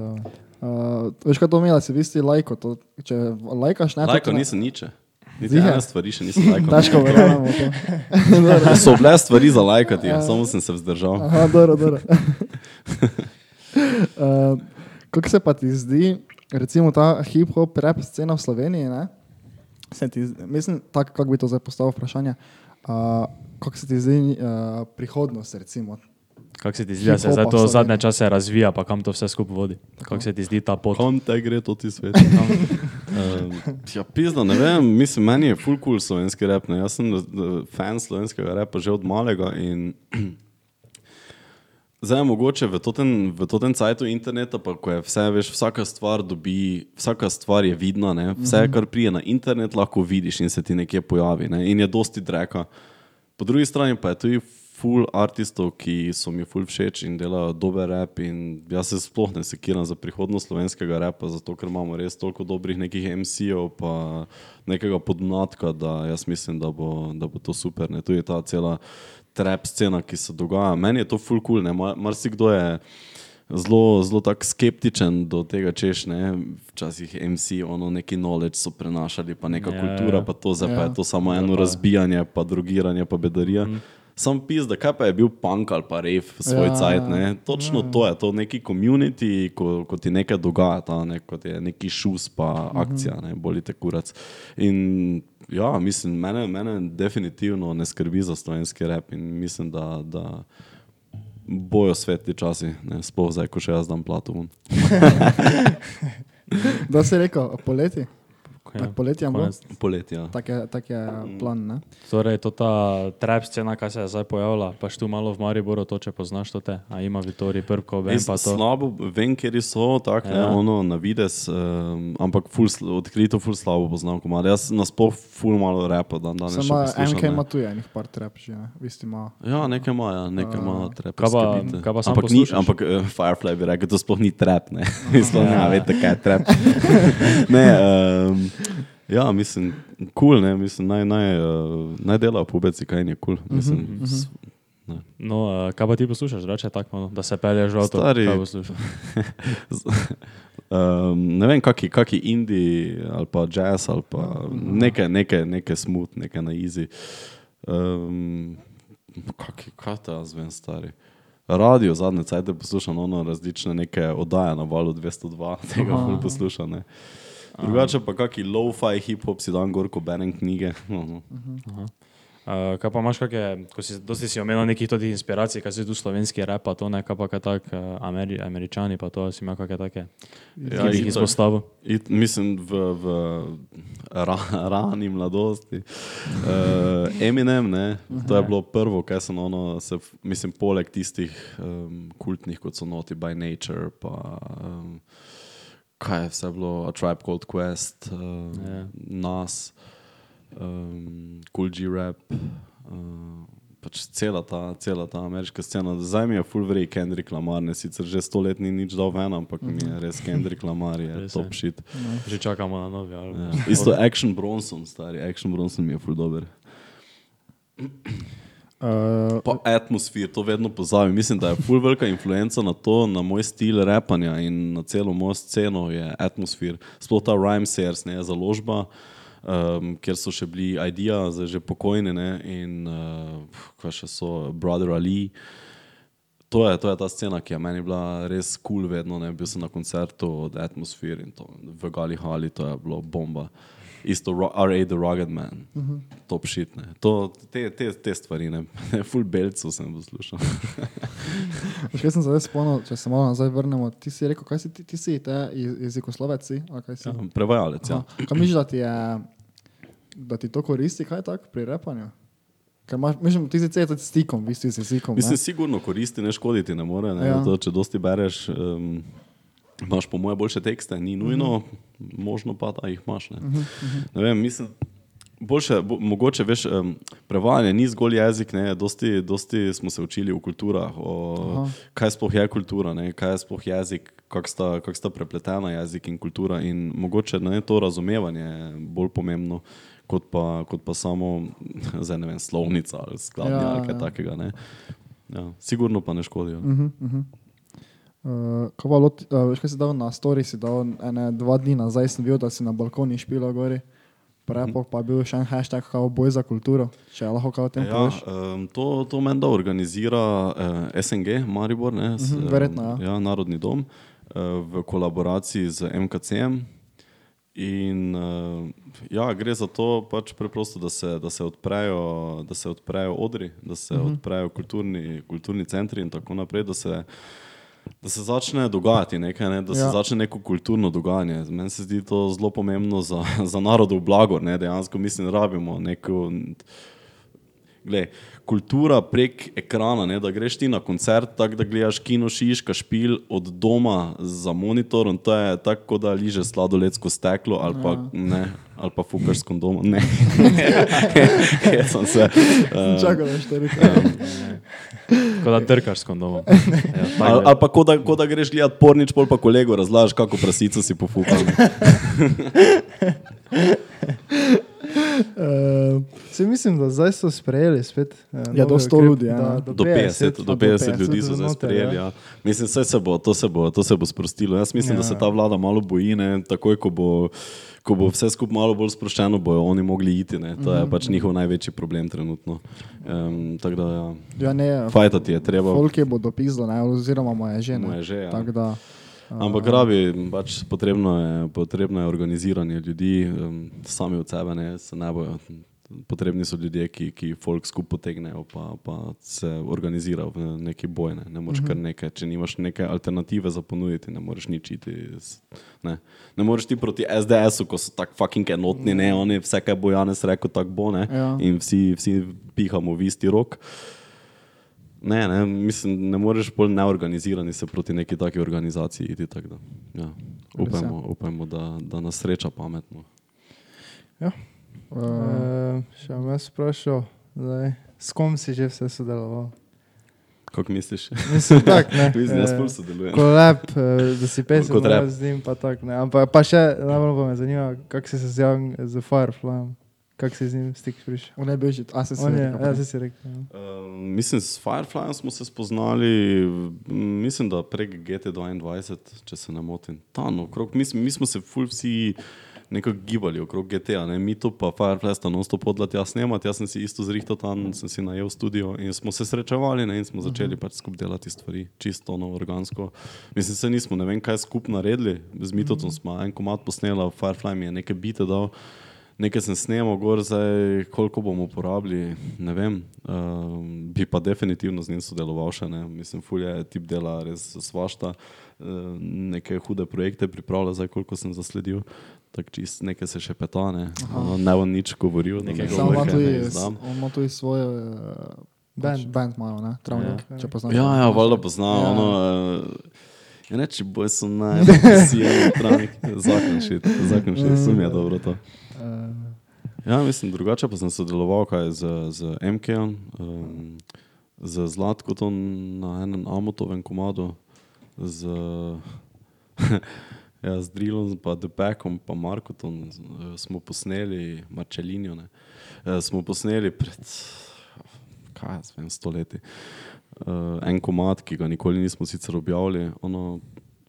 Speaker 2: Uh, veš, kaj to pomeni, da si v isti lajko. To, če lajkaš, ne
Speaker 1: Lajko nisem niče. Niti ene stvari še nisem lajkal.
Speaker 2: Težko verjamemo to.
Speaker 1: So bile stvari za lajkati, ja. samo sem se vzdržal.
Speaker 2: Aha, dobro, dobro. uh, kako se pa ti zdi, recimo ta hip-hop, rap scena v Sloveniji? Ne? Se Ti, mislim, tako kako bi to zdaj postavil vprašanje. Uh, kako se ti zdi uh, prihodnost, recimo?
Speaker 3: kako se ti zdi, da se zdaj to zadnje čase razvija, pa kam to vse skupaj vodi? Kako se ti zdi ta pot?
Speaker 1: Kam te gre to ti svet? Um, ja, pizda, ne vem, mislim, meni je full cool slovenski rap. Ne. Jaz sem eh, fan slovenskega repa že od malega in zdaj je mogoče v totem, v totem cajtu interneta, pa ko je vse, veš, vsaka stvar dobi, vsaka stvar je vidna, ne. vse, kar prije na internet, lahko vidiš in se ti nekje pojavi. Ne. In je dosti dreka. Po drugi strani pa je tudi full artistov, ki so mi full všeč in delajo dober rap. Jaz se sploh ne sekiram za prihodnost slovenskega repa, zato ker imamo res toliko dobrih nekih MC-jev, pa nekega podmladka, da jaz mislim, da bo, da bo to super. Ne. Tu je ta cela trap scena, ki se dogaja. Meni je to full cool, ne. Mar- marsikdo je zelo, zelo tak skeptičen do tega, češ ne. Včasih MC, ono neki knowledge so prenašali, pa neka
Speaker 3: Ja,
Speaker 1: ja, kultura,
Speaker 3: ja.
Speaker 1: pa to zdaj pa
Speaker 2: Ja.
Speaker 1: je to samo
Speaker 3: Ja,
Speaker 1: eno
Speaker 3: pa-
Speaker 1: razbijanje, pa drugiranje, pa bedarija. Mm. Sam pis, da kaj pa je bil punk ali pa rev svoj
Speaker 2: Ja,
Speaker 1: ja, cajt, ne? Točno ja. to je, to neki community, ko, ko ti nekaj dogaja, ta, ne? kot je neki šus pa akcija, ne? bolite kurac. In ja, mislim, mene, mene definitivno ne skrbi za slovenski rep in mislim, da, da bojo svetli časi, ne? sploh zdaj, ko še jaz dam plato.
Speaker 2: Da si rekel, poleti?
Speaker 3: Ja,
Speaker 2: Tak poletje bo?
Speaker 3: konec.
Speaker 1: Poletje. Ja.
Speaker 2: Tak je, tak je plan, ne?
Speaker 3: Torej, to ta trap scena, kaj se je zdaj pojavila, pa tu malo v Mariboru, to če poznaš to te, a ima Vitori, Prko, vem
Speaker 1: Res
Speaker 3: pa to.
Speaker 1: Slabo, vem, kjer so, tako ja.
Speaker 3: Ja.
Speaker 1: ne, ono na vides, um, ampak ful, odkrito ful slabo poznam komade. Jaz nasploh ful malo repa dan danes. še
Speaker 2: Samo MK ima tu enih par trap že, ne? Vi ste ima.
Speaker 1: Ja, nekaj ima, ja, nekaj ima
Speaker 2: A,
Speaker 1: trap.
Speaker 3: kaj pa- kaj pa sam
Speaker 1: ampak, ni,
Speaker 3: poslušaš?
Speaker 1: ampak uh, Firefly bi rekel, to sploh ni trap, ne. sploh ne, veste, kaj je trap. ne, um, ja, mislim, kul, cool, ne, mislim, naj, naj, uh, naj delajo pubeci, kaj je kul. Cool. Mislim,
Speaker 2: Mhm,
Speaker 1: s-
Speaker 3: No, uh, kaj pa ti poslušaš, reče tako, malo, da se pelješ v avto?
Speaker 1: Stari-
Speaker 3: Kaj poslušaš?
Speaker 1: Um, ne vem, kaki, kaki indie ali pa jazz ali pa nekaj, nekaj, nekaj smooth, nekaj na easy. Um, kaki, kaj ta zvem stari. Radio zadnje cajte poslušam ono različne neke oddaje na valu 202, tega
Speaker 2: Aha.
Speaker 1: ful poslušam. Ne. Drugače pa kaki lo-fi hip-hop si dan gor, ko berem knjige.
Speaker 3: Uh, kaj pa imaš, kakšne, ko si, dosti si omenil nekih tudi inspiracij, kaj si tu slovenski rap, pa to ne, kaj pa kaj tak, uh, Ameri, američani, pa to si ima kakšne take,
Speaker 1: Ja,
Speaker 3: ki jih izpostavil.
Speaker 1: It, mislim, v, v ra, rani mladosti. Uh, Eminem, ne, to je bilo prvo, kaj sem ono, se, mislim, poleg tistih um, kultnih, kot so Naughty by Nature, pa um, kaj je vse bilo, A Tribe Called Quest, uh,
Speaker 3: Ja.
Speaker 1: Nas, um, Cool G Rap. Uh, Pač cela ta, cela ta ameriška scena. Zdaj mi je full vrej Kendrick Lamar, ne sicer že sto let ni nič dal ven, ampak mi je res Kendrick Lamar, je
Speaker 3: Res je.
Speaker 1: top shit.
Speaker 3: Že čakamo na novi album.
Speaker 1: Ja. Isto Action Bronson, stari, Action Bronson mi je full dober.
Speaker 2: Uh,
Speaker 1: Pa atmosfer, to vedno pozabim. Mislim, da je full velika influenca na to, na moj stil repanja in na celo mojo sceno je atmosfer. Sploh ta Rhyme Sears, ne, založba, um, kjer so še bili Idea, zdaj že pokojni, ne, in uh, kaj še so, Brother Ali. To je, to je ta scena, ki je meni bila res kul, cool vedno. Ne. Bil sem na koncertu od Atmosphere in to v Gali Hali, to je bilo bomba. Isto R.A. The Rugged Man, uh -huh. top shit. Ne. To, te, te, te stvari, ne. full belcev sem poslušal.
Speaker 2: Še sem se zdaj spomnil, če se malo nazaj vrnemo. Ti si rekel, kaj si ti, ti si, te jezikoslovec si? si?
Speaker 1: Ja, prevajalec, ja.
Speaker 2: Aha. Kaj misliš, da ti, je, da ti to koristi, kaj tak pri repanju? Ker imaš, mislim, ti si cel stikom, v bistvu si stikom.
Speaker 1: Mislim, sigurno koristi, ne škoditi ne more. Ne?
Speaker 2: Ja.
Speaker 1: To, če dosti bereš, um, imaš po moje boljše tekste, ni nujno, uh -huh. možno pa, da jih imaš. Ne, uh -huh. ne vem, mislim. Boljše, bo, mogoče veš, um, prevajanje ni zgolj jezik, ne, dosti, dosti smo se učili v kulturah, o,
Speaker 2: Aha.
Speaker 1: kaj sploh je kultura, ne, kaj je sploh jezik, kako sta, kak sta prepletena jezik in kultura. In mogoče ne, to razumevanje je bolj pomembno, kot pa, kot pa samo zdaj, ne vem, slovnica ali skladnja
Speaker 2: Ja,
Speaker 1: ali kaj
Speaker 2: ja.
Speaker 1: takega. Ne. Ja, sigurno pa ne škodijo.
Speaker 2: Uh -huh, uh -huh. Uh, ko pa loti, uh, veš, kaj si dal na story, si dal ene dva dni nazaj, sem videl, da si na balkoni špila gori. Prepok pa je bil še en hashtag, kao boj za kulturo, če lahko kao o tem
Speaker 1: Ja,
Speaker 2: poveš.
Speaker 1: um, to to menda organizira uh, SNG, Maribor, ne, s,
Speaker 2: Mhm,
Speaker 1: em,
Speaker 2: verjetno, ja.
Speaker 1: ja, Narodni dom, uh, v kolaboraciji z MKC-jem. In uh, ja, gre za to, pač preprosto, da, se, da, se odprejo, da se odprejo odri, da se uh
Speaker 2: Mhm.
Speaker 1: -huh. odprejo kulturni, kulturni centri in tako naprej, da se, da se začne dogajati nekaj, ne, da se
Speaker 2: Ja.
Speaker 1: začne neko kulturno dogajanje. Meni se zdi to zelo pomembno za, za narodov blago. Ne, dejansko mislim, da rabimo neko glej, kultura prek ekrana, ne, da greš ti na koncert, tako da gledaš kino šiška špil od doma za monitorom, to je tako, kot da liže sladoledsko steklo ali pa, ne, ali pa fukaš s kondomom. Ne, Jaz sem se. Uh,
Speaker 2: Čakaj, da štiri.
Speaker 3: Tako da trkaš s kondomom. Ja,
Speaker 1: ali, ali pa kot da, ko da greš gledat pornič, pol pa kolego razlažeš, kako prasico si pofukal.
Speaker 2: Uh,
Speaker 4: Se mislim, da zdaj so sprejeli spet. eh,
Speaker 2: Ja, do
Speaker 4: novi
Speaker 2: 100
Speaker 4: ukrep,
Speaker 2: ljudi, ja,
Speaker 4: da
Speaker 2: ne.
Speaker 1: Do 50, do
Speaker 2: do
Speaker 1: 50
Speaker 2: 50
Speaker 1: ljudi so zdaj sprejeli.
Speaker 4: ja.
Speaker 1: Ja. Mislim, vse se bo, to se bo, to se bo sprostilo. Jaz mislim, ja. da se
Speaker 4: Ja.
Speaker 1: ta vlada malo boji, ne, takoj ko bo. Ko bo vse skupaj malo bolj sproščeno, bojo oni mogli iti. Ne. To je pač njihov največji problem trenutno. Um, da, ja,
Speaker 2: ja, ne,
Speaker 1: fajtati je treba.
Speaker 2: Folke bo dopisal, oziroma moje žene.
Speaker 1: Moje že, ja.
Speaker 2: Tako da,
Speaker 1: Ampak rabi, pač potrebno je, potrebno je organiziranje ljudi, sami od sebe, ne, se ne bojo. Potrebni so ljudje, ki, ki folk skupaj potegnejo, pa, pa se organizirajo v neki boj. Ne, ne moreš kar nekaj, če nimaš neke alternative za ponuditi, ne moreš nič iti. s- Ne, ne moreš ti proti SDS-u, ko so tako fucking enotni, ne, oni vse, kar bo Janes rekel, tako bo, ne,
Speaker 2: Ja.
Speaker 1: in vsi, vsi pihamo v isti rok. Ne, ne, mislim, ne moreš bolj neorganizirani se proti neki taki organizaciji iti. tako Da, ja. upajmo, upajmo da, da nas sreča pametno.
Speaker 2: uh,
Speaker 4: Uh, še bom jaz vprašal, zdaj, s kom si že vse sodeloval?
Speaker 1: Kako misliš?
Speaker 4: Mislim, tak, ne.
Speaker 1: Mislim, jaz
Speaker 4: eh,
Speaker 1: pol sodelujem.
Speaker 4: Kolab, eh, da si pesem z njim, pa tako ne. Ampak pa še najbolj pa me zanima, kako si se zjavil z Fireflyem, kako si z njim stik prišel.
Speaker 2: on je bil že, a se
Speaker 4: On je,
Speaker 2: rekel,
Speaker 4: ja, se si rekel. ja.
Speaker 1: Uh, mislim, s Fireflyem smo se spoznali, mislim, da prek GT22, če se ne motim. Tam, okrog, mi, smo- mi smo se ful vsi nekako gibali okrog GTA, ne? mi to pa Firefly sta non stop podla tja snemati, jaz sem si isto zrihtal tam, sem si najel studio in smo se srečevali ne? in smo začeli pač skupaj delati stvari, čisto ono organsko. Mislim, se nismo ne vem kaj skupaj naredili, z Mitotom smo en komat posnela, Firefly mi je neke bite dal. Nekaj sem snemal, gor, zdaj, koliko bomo uporabili, ne vem. Um, bi pa definitivno z njim sodeloval še. Ne. Mislim, Fulja je tip dela res svašta, uh, neke hude projekte pripravlja, zdaj koliko sem zasledil. Tako čist nekaj se še peta, ne, no, ne bo nič govoril.
Speaker 2: Samo ima tudi, ima tudi svoj uh,
Speaker 4: Band.
Speaker 2: band imajo, ne, Travnik,
Speaker 4: Ja.
Speaker 2: če poznaš.
Speaker 1: Ja, ja, valjda poznam.
Speaker 2: Ja.
Speaker 1: Ja. Ono, uh, ja, reči, boj so najbolj zakon šit, zakon šit, sum je dobro to.
Speaker 4: Uh,
Speaker 1: Ja, mislim, drugače pa sem sodeloval kaj z, z MK-jem, um, z Zlatkotom na enem Amotovem komadu, z, ja, z Drillom, pa Depekom, pa Markotom eh, smo posneli, Marčelinjo, ne, eh, smo posneli pred, kaj jaz vem, stoletji. Uh, en komad, ki ga nikoli nismo sicer objavili. Ono,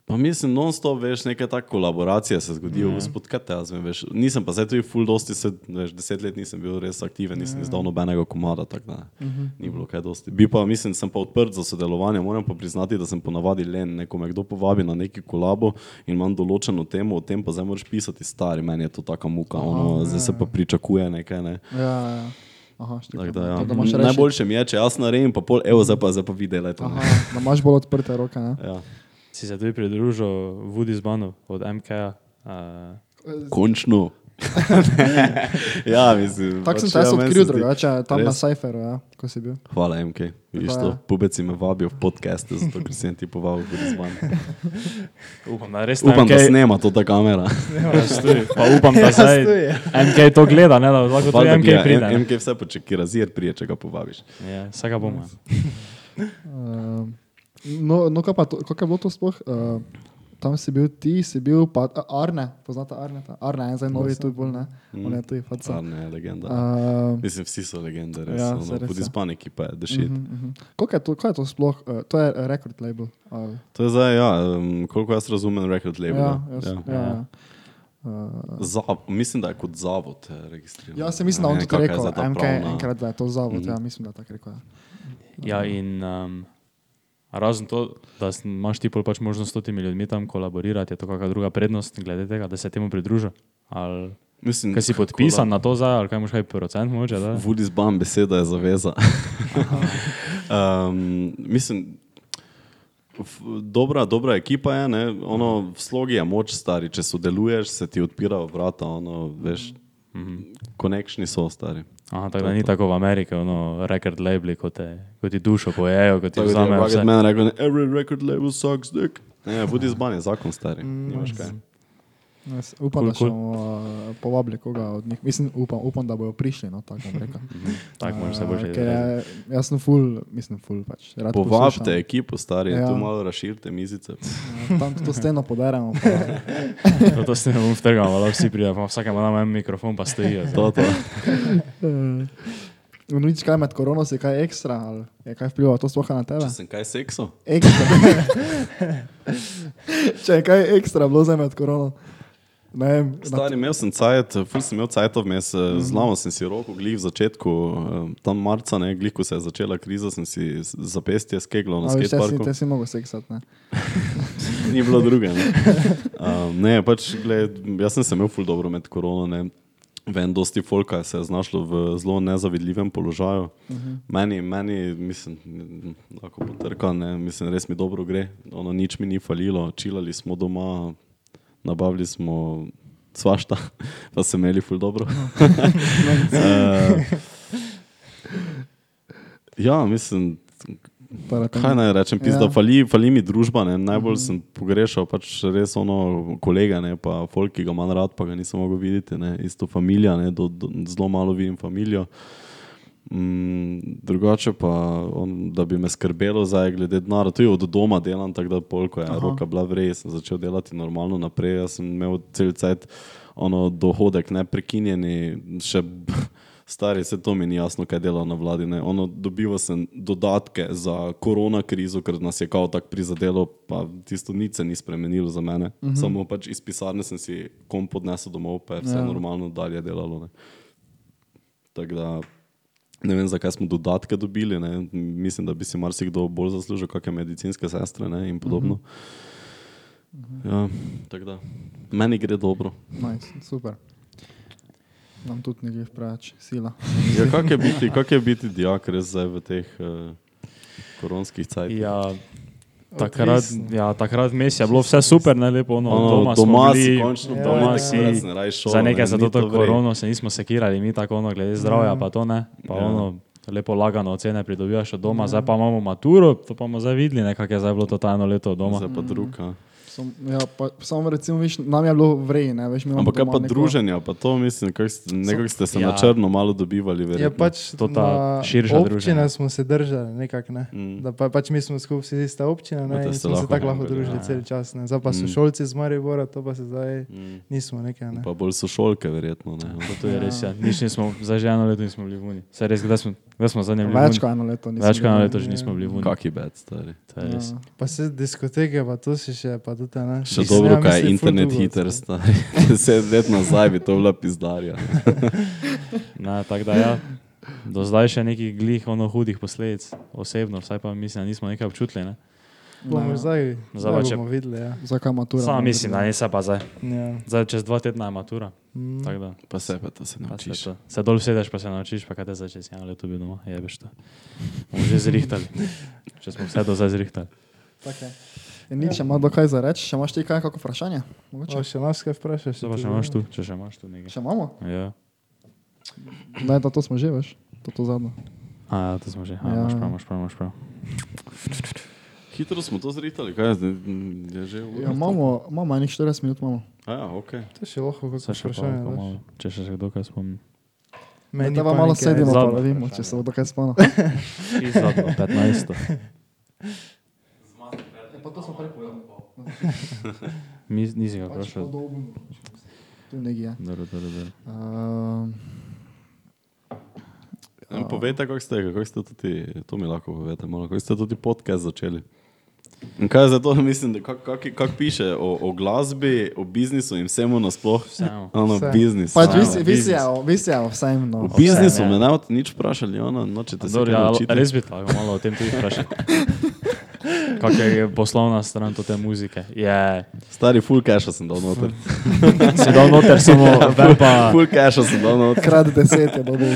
Speaker 1: pa mislim, non-stop, veš, neke take kolaboracije se zgodijo, mm. gospod, kaj te jaz vem, veš. Nisem pa zdaj tudi full dosti, se, veš, deset let nisem bil res aktiven, nisem izdal nobenega komada, tako da mm -hmm. ni bilo kaj dosti. Bi pa, mislim, sem pa odprt za sodelovanje, moram pa priznati, da sem ponavadi len, neko me kdo povabi na neki kolabo in imam določeno temo, o tem pa zdaj moraš pisati stari, meni je to taka muka, ono, zdaj se pa pričakuje nekaj, ne.
Speaker 2: Ja, ja. Aha.
Speaker 1: Tako Da, ja.
Speaker 2: To, da.
Speaker 1: Najboljše mi je, če jaz naredim, pa pol, evo, zdaj pa, zdaj pa vi delajte.
Speaker 2: Aha,
Speaker 1: ne.
Speaker 2: da imaš bolj odprte roke, ne.
Speaker 1: Ja.
Speaker 3: Si se tudi pridružil Woody Zbanu od MK-ja. Uh,
Speaker 1: Končno. ja, mislim.
Speaker 2: Tako sem
Speaker 1: pač,
Speaker 2: te jaz
Speaker 1: ja,
Speaker 2: odkril drugače, tam na
Speaker 1: Res?
Speaker 2: Cypheru, ja, ko si bil.
Speaker 1: Hvala, MK. Viš
Speaker 2: Pa
Speaker 1: to,
Speaker 2: ja.
Speaker 1: pubeci me vabijo v podcaste, zato ker sem ti povabil v zvan.
Speaker 3: upam, da res
Speaker 1: Upam, da
Speaker 3: MK
Speaker 1: snema to ta kamera.
Speaker 3: Ja, stoji. Pa upam, da zdaj
Speaker 4: stoji.
Speaker 3: MK to gleda, ne, da lahko tudi
Speaker 1: Valjda
Speaker 3: MK
Speaker 1: gleda,
Speaker 3: pride. ne.
Speaker 1: MK vse počekira, zir prije, če ga povabiš.
Speaker 3: Ja, vsega bomo.
Speaker 2: Uh, no, no, kaj pa to, kako je bilo to sploh? Uh, tam si bil ti, si bil pa a, Arne, poznate Arneta? Arne je zdaj novi tu bolj, ne? On je tu, faca.
Speaker 1: Arne je legenda.
Speaker 2: Uh,
Speaker 1: Mislim, vsi so legende, res.
Speaker 2: ja,
Speaker 1: Ja,
Speaker 2: saj res
Speaker 1: Pod
Speaker 2: je.
Speaker 1: izpaniki pa je dešit.
Speaker 2: uh -huh, uh -huh. Koliko je to, kaj je to sploh? Uh, to je record label. Uh,
Speaker 1: To je zdaj, ja, um, koliko jaz razumem, record label.
Speaker 2: ja, jaz,
Speaker 1: ja.
Speaker 2: ja. ja. Uh,
Speaker 1: Zav, mislim, da je kot zavod eh, registriran.
Speaker 2: ja, se mislim, da on tudi
Speaker 1: kakšna je
Speaker 2: rekel, MK enkrat, da je to zavod,
Speaker 1: Mhm.
Speaker 2: ja, mislim, da je tako rekel. ja.
Speaker 3: Ja, in um, razen to, da imaš ti pač možnost s temi ljudmi tam kolaborirati, je to kakšna druga prednost glede tega, da se temu pridruži. Ali
Speaker 1: Mislim,
Speaker 3: kaj si podpisan na to zdaj, ali kaj imaš kaj procent moče?
Speaker 1: Vudi zbam, beseda je zaveza. um, mislim, f- dobra, dobra ekipa je, ne? ono v slogi je moč stari, če sodeluješ, se ti odpirajo vrata, ono, veš, konekšni so stari.
Speaker 3: Aha, tako da ni tako v Ameriki, ono, record labeli, kot, te, kot ti dušo pojejo, kot ti
Speaker 1: Tako je
Speaker 3: vzamejo
Speaker 1: Rugged
Speaker 3: vse.
Speaker 1: Man rekel, every record label sucks dick. Ne, budi zban je zakon stari, nimaš kaj.
Speaker 2: Jaz upam,
Speaker 3: Cool,
Speaker 2: da
Speaker 3: cool.
Speaker 2: bomo uh, povabili koga od njih. Mislim, upam, upam da bodo prišli, no, tako bom rekel.
Speaker 3: Tako moraš se
Speaker 2: Uh, ker
Speaker 3: izraziti.
Speaker 2: je- Jaz sem full, mislim, full pač. rad
Speaker 1: Povabite
Speaker 2: poslušam.
Speaker 1: ekipo stari,
Speaker 2: Ja.
Speaker 1: tu malo razširite mizice.
Speaker 2: Ja, Tam to steno podaremo. Pa,
Speaker 3: Zato se ne bom vtrgal, da vsi pridejo, pa vsakemu damo en mikrofon, pa stojijo.
Speaker 1: To, to.
Speaker 2: uh, nič kaj med korono si kaj ekstra, ali je kaj vplivalo to sploh na tebe?
Speaker 1: Če sem kaj sekso?
Speaker 2: Ekstra. Če je kaj ekstra bilo za med korono. Ne
Speaker 1: Stari, imel sem cajt, ful sem imel cajt vmes, mm. zlomil sem si roko, glih v začetku, eh, tam marca, ne, glih ko se je začela kriza, sem si zapestje skeglo na
Speaker 2: a veš, te si, mogel seksati, ne?
Speaker 1: Ni bilo druge. Ne, um, ne pač, gled, jaz sem se imel ful dobro med korono. Ne. Vem, dosti folka se je znašlo v zelo nezavidljivem položaju. Uh -huh. Meni, meni, mislim, lahko potrkam, ne, mislim, res mi dobro gre. Ono, nič mi ni falilo, čilali smo doma, nabavili smo svašta, pa se imeli ful dobro. uh, ja, mislim, Kaj naj rečem, pizda,
Speaker 2: Ja.
Speaker 1: fali, fali mi družba, ne? najbolj sem pogrešal pač res ono kolega, ne? pa folk, ki ga manj rad, pa ga nisem mogel videti, ne? isto familija, ne? Do, do, zelo malo vidim familijo. Mm, drugače pa, on, da bi me skrbelo zdaj glede denarja, tudi od doma delam, tako da polko je
Speaker 2: Aha.
Speaker 1: roka bila vrej, sem začel delati normalno naprej, jaz sem imel cel cajt ono dohodek neprekinjeni, še stari, se to mi ni jasno, kaj dela na vladi. Ne. Ono, dobival sem dodatke za korona krizo, ker nas je kao tako prizadelo, pa tisto nič se ni spremenilo za mene. Uh -huh. Samo pač iz pisarne sem si kom podnesel domov, pa je vse
Speaker 2: ja.
Speaker 1: normalno dalje delalo. Ne. Tako da ne vem, zakaj smo dodatke dobili. Ne. Mislim, da bi si marsikdo bolj zaslužil, kakšne medicinske sestre ne, in podobno. -huh. ja, tako da meni gre dobro.
Speaker 2: Nice, super. Nam tudi ne gre preveč sila.
Speaker 1: Ja, kak je biti, kak je biti dijak res zdaj v teh uh, koronskih cajtih?
Speaker 3: Ja, takrat, ja, takrat mes je bilo vse super, ne lepo, no,
Speaker 1: Ono,
Speaker 3: doma,
Speaker 1: doma
Speaker 3: smo
Speaker 1: si
Speaker 3: bili,
Speaker 1: končno
Speaker 4: Ja,
Speaker 3: doma
Speaker 4: ja,
Speaker 3: si,
Speaker 4: ja.
Speaker 1: Šola,
Speaker 3: za nekaj
Speaker 1: ne,
Speaker 3: za to
Speaker 1: to
Speaker 3: korono se nismo sekirali, mi tako ono glede zdravja, pa to ne, pa
Speaker 1: Ja.
Speaker 3: ono lepo lagano ocene pridobivaš od doma, zdaj pa imamo maturo, to pa bomo zdaj videli, nekako je zdaj bilo to ta eno leto od doma.
Speaker 1: Zdaj pa druga.
Speaker 2: Som, ja, pa, samo recimo, viš, nam je bilo vrej, ne veš,
Speaker 1: Ampak kaj pa
Speaker 2: neko-
Speaker 1: druženja, pa to mislim, nekako ste se
Speaker 3: Ja.
Speaker 1: na črno malo dobivali.
Speaker 4: Je
Speaker 1: verjetno.
Speaker 4: pač
Speaker 3: To ta širša
Speaker 4: občine
Speaker 3: druženja.
Speaker 4: smo se držali, nekako ne.
Speaker 1: Mm.
Speaker 4: Da pa, pač mi smo skupaj vsi ista občina
Speaker 1: Da
Speaker 4: ne,
Speaker 1: ste
Speaker 4: in
Speaker 1: se
Speaker 4: smo se
Speaker 1: lahko
Speaker 4: tako lahko družili
Speaker 3: ja.
Speaker 4: cel čas. Ne. Zdaj pa so
Speaker 1: Mm.
Speaker 4: šolci z Maribora, to pa se zdaj
Speaker 1: Mm.
Speaker 4: nismo nekaj. Ne.
Speaker 1: Pa bolj so šolke, verjetno. Ne.
Speaker 3: To je res, ja. Nič nismo, zdaj že eno leto nismo bili v Uni. Saj res, kdaj smo, kdaj smo zadnje v
Speaker 2: Več kot eno leto. nisem
Speaker 3: Več kot eno leto že nismo bili v Uni.
Speaker 1: Kaki bed, stari.
Speaker 3: To je res.
Speaker 2: Ja.
Speaker 4: Pa se diskoteke, pa to si še, pa tudi ne.
Speaker 1: Še
Speaker 4: Mislim,
Speaker 1: dobro,
Speaker 4: ja,
Speaker 1: kaj je internet hiter, stari. Deset let nazaj bi to bila pizdarja.
Speaker 3: Ne, tako da ja, do zdaj še nekih glih, ono hudih posledic, osebno, vsaj pa mislim, da nismo nekaj občutili. Ne?
Speaker 4: Bomo zdaj,
Speaker 3: Zdaj
Speaker 4: zdaj
Speaker 3: pa če-
Speaker 4: bomo videli. Ja.
Speaker 2: Zakaj matura?
Speaker 3: Samo
Speaker 2: ne
Speaker 3: mislim, da ne se pa zdaj.
Speaker 4: Ja.
Speaker 3: Zdaj čez dva tedna je matura.
Speaker 4: Mm.
Speaker 3: Da,
Speaker 1: Pa se pa to se
Speaker 3: se,
Speaker 1: naučiš.
Speaker 3: to. se dol sedeš, pa se naučiš, pa kaj te zdaj čez eno leto bi doma, jebeš to. Bomo že zrihtali. Če smo vse do zdaj zrihtali.
Speaker 2: Tako je. In nič, če imaš do kaj za reči, še imaš ti kaj kako vprašanje? Mogoče?
Speaker 4: O, še nas kaj vprašaš?
Speaker 3: Zdaj pa še imaš tu, če še imaš tu nekaj.
Speaker 2: Še imamo?
Speaker 3: Ja.
Speaker 2: Ne, da to smo že, veš, to, to zadnje.
Speaker 3: A, ja, to smo že. A,
Speaker 2: Ja.
Speaker 3: imaš prav, imaš prav, imaš prav.
Speaker 1: Hitro smo to zritali, kaj je zdaj? Je že ura?
Speaker 2: Ja, imamo, imamo enih 40 minut, imamo.
Speaker 1: A ja, ok.
Speaker 4: To je še lahko kot
Speaker 3: pa,
Speaker 4: vprašanje.
Speaker 3: pa malo, če še še kdo kaj spomni.
Speaker 4: Meni pa
Speaker 2: malo sedimo, pa da vidimo, če se bo do kaj spomnil.
Speaker 3: Zadnjo, 15.
Speaker 2: Pa to smo prej povedali.
Speaker 3: Mi- Nisi ga vprašal.
Speaker 2: Tu nekje je.
Speaker 3: Dobro, dobro, dobro.
Speaker 2: Um,
Speaker 1: Ja, povejte, kako ste, kako ste tudi, to mi lahko povete, malo, kako ste tudi podcast začeli. In kaj je za to, mislim, da kako kak, kak piše o, o glasbi, o biznisu in vsemu nasploh?
Speaker 3: Vseeno.
Speaker 1: Ono,
Speaker 4: Vse.
Speaker 1: biznis.
Speaker 2: pač vi si- vi si
Speaker 3: biznis.
Speaker 2: je, vi si je vsem, no.
Speaker 1: V biznisu
Speaker 3: ja.
Speaker 1: me ne boste nič vprašali, ono, nočete se
Speaker 3: Dobro, ja, res bi lahko malo o tem tudi vprašal. Kakšna je poslovna stran te muzike? Je,
Speaker 1: Stari full cache sem dal noter.
Speaker 3: si dal noter samo vem pa
Speaker 1: Full cache sem dal noter.
Speaker 2: Krat deset je dobro.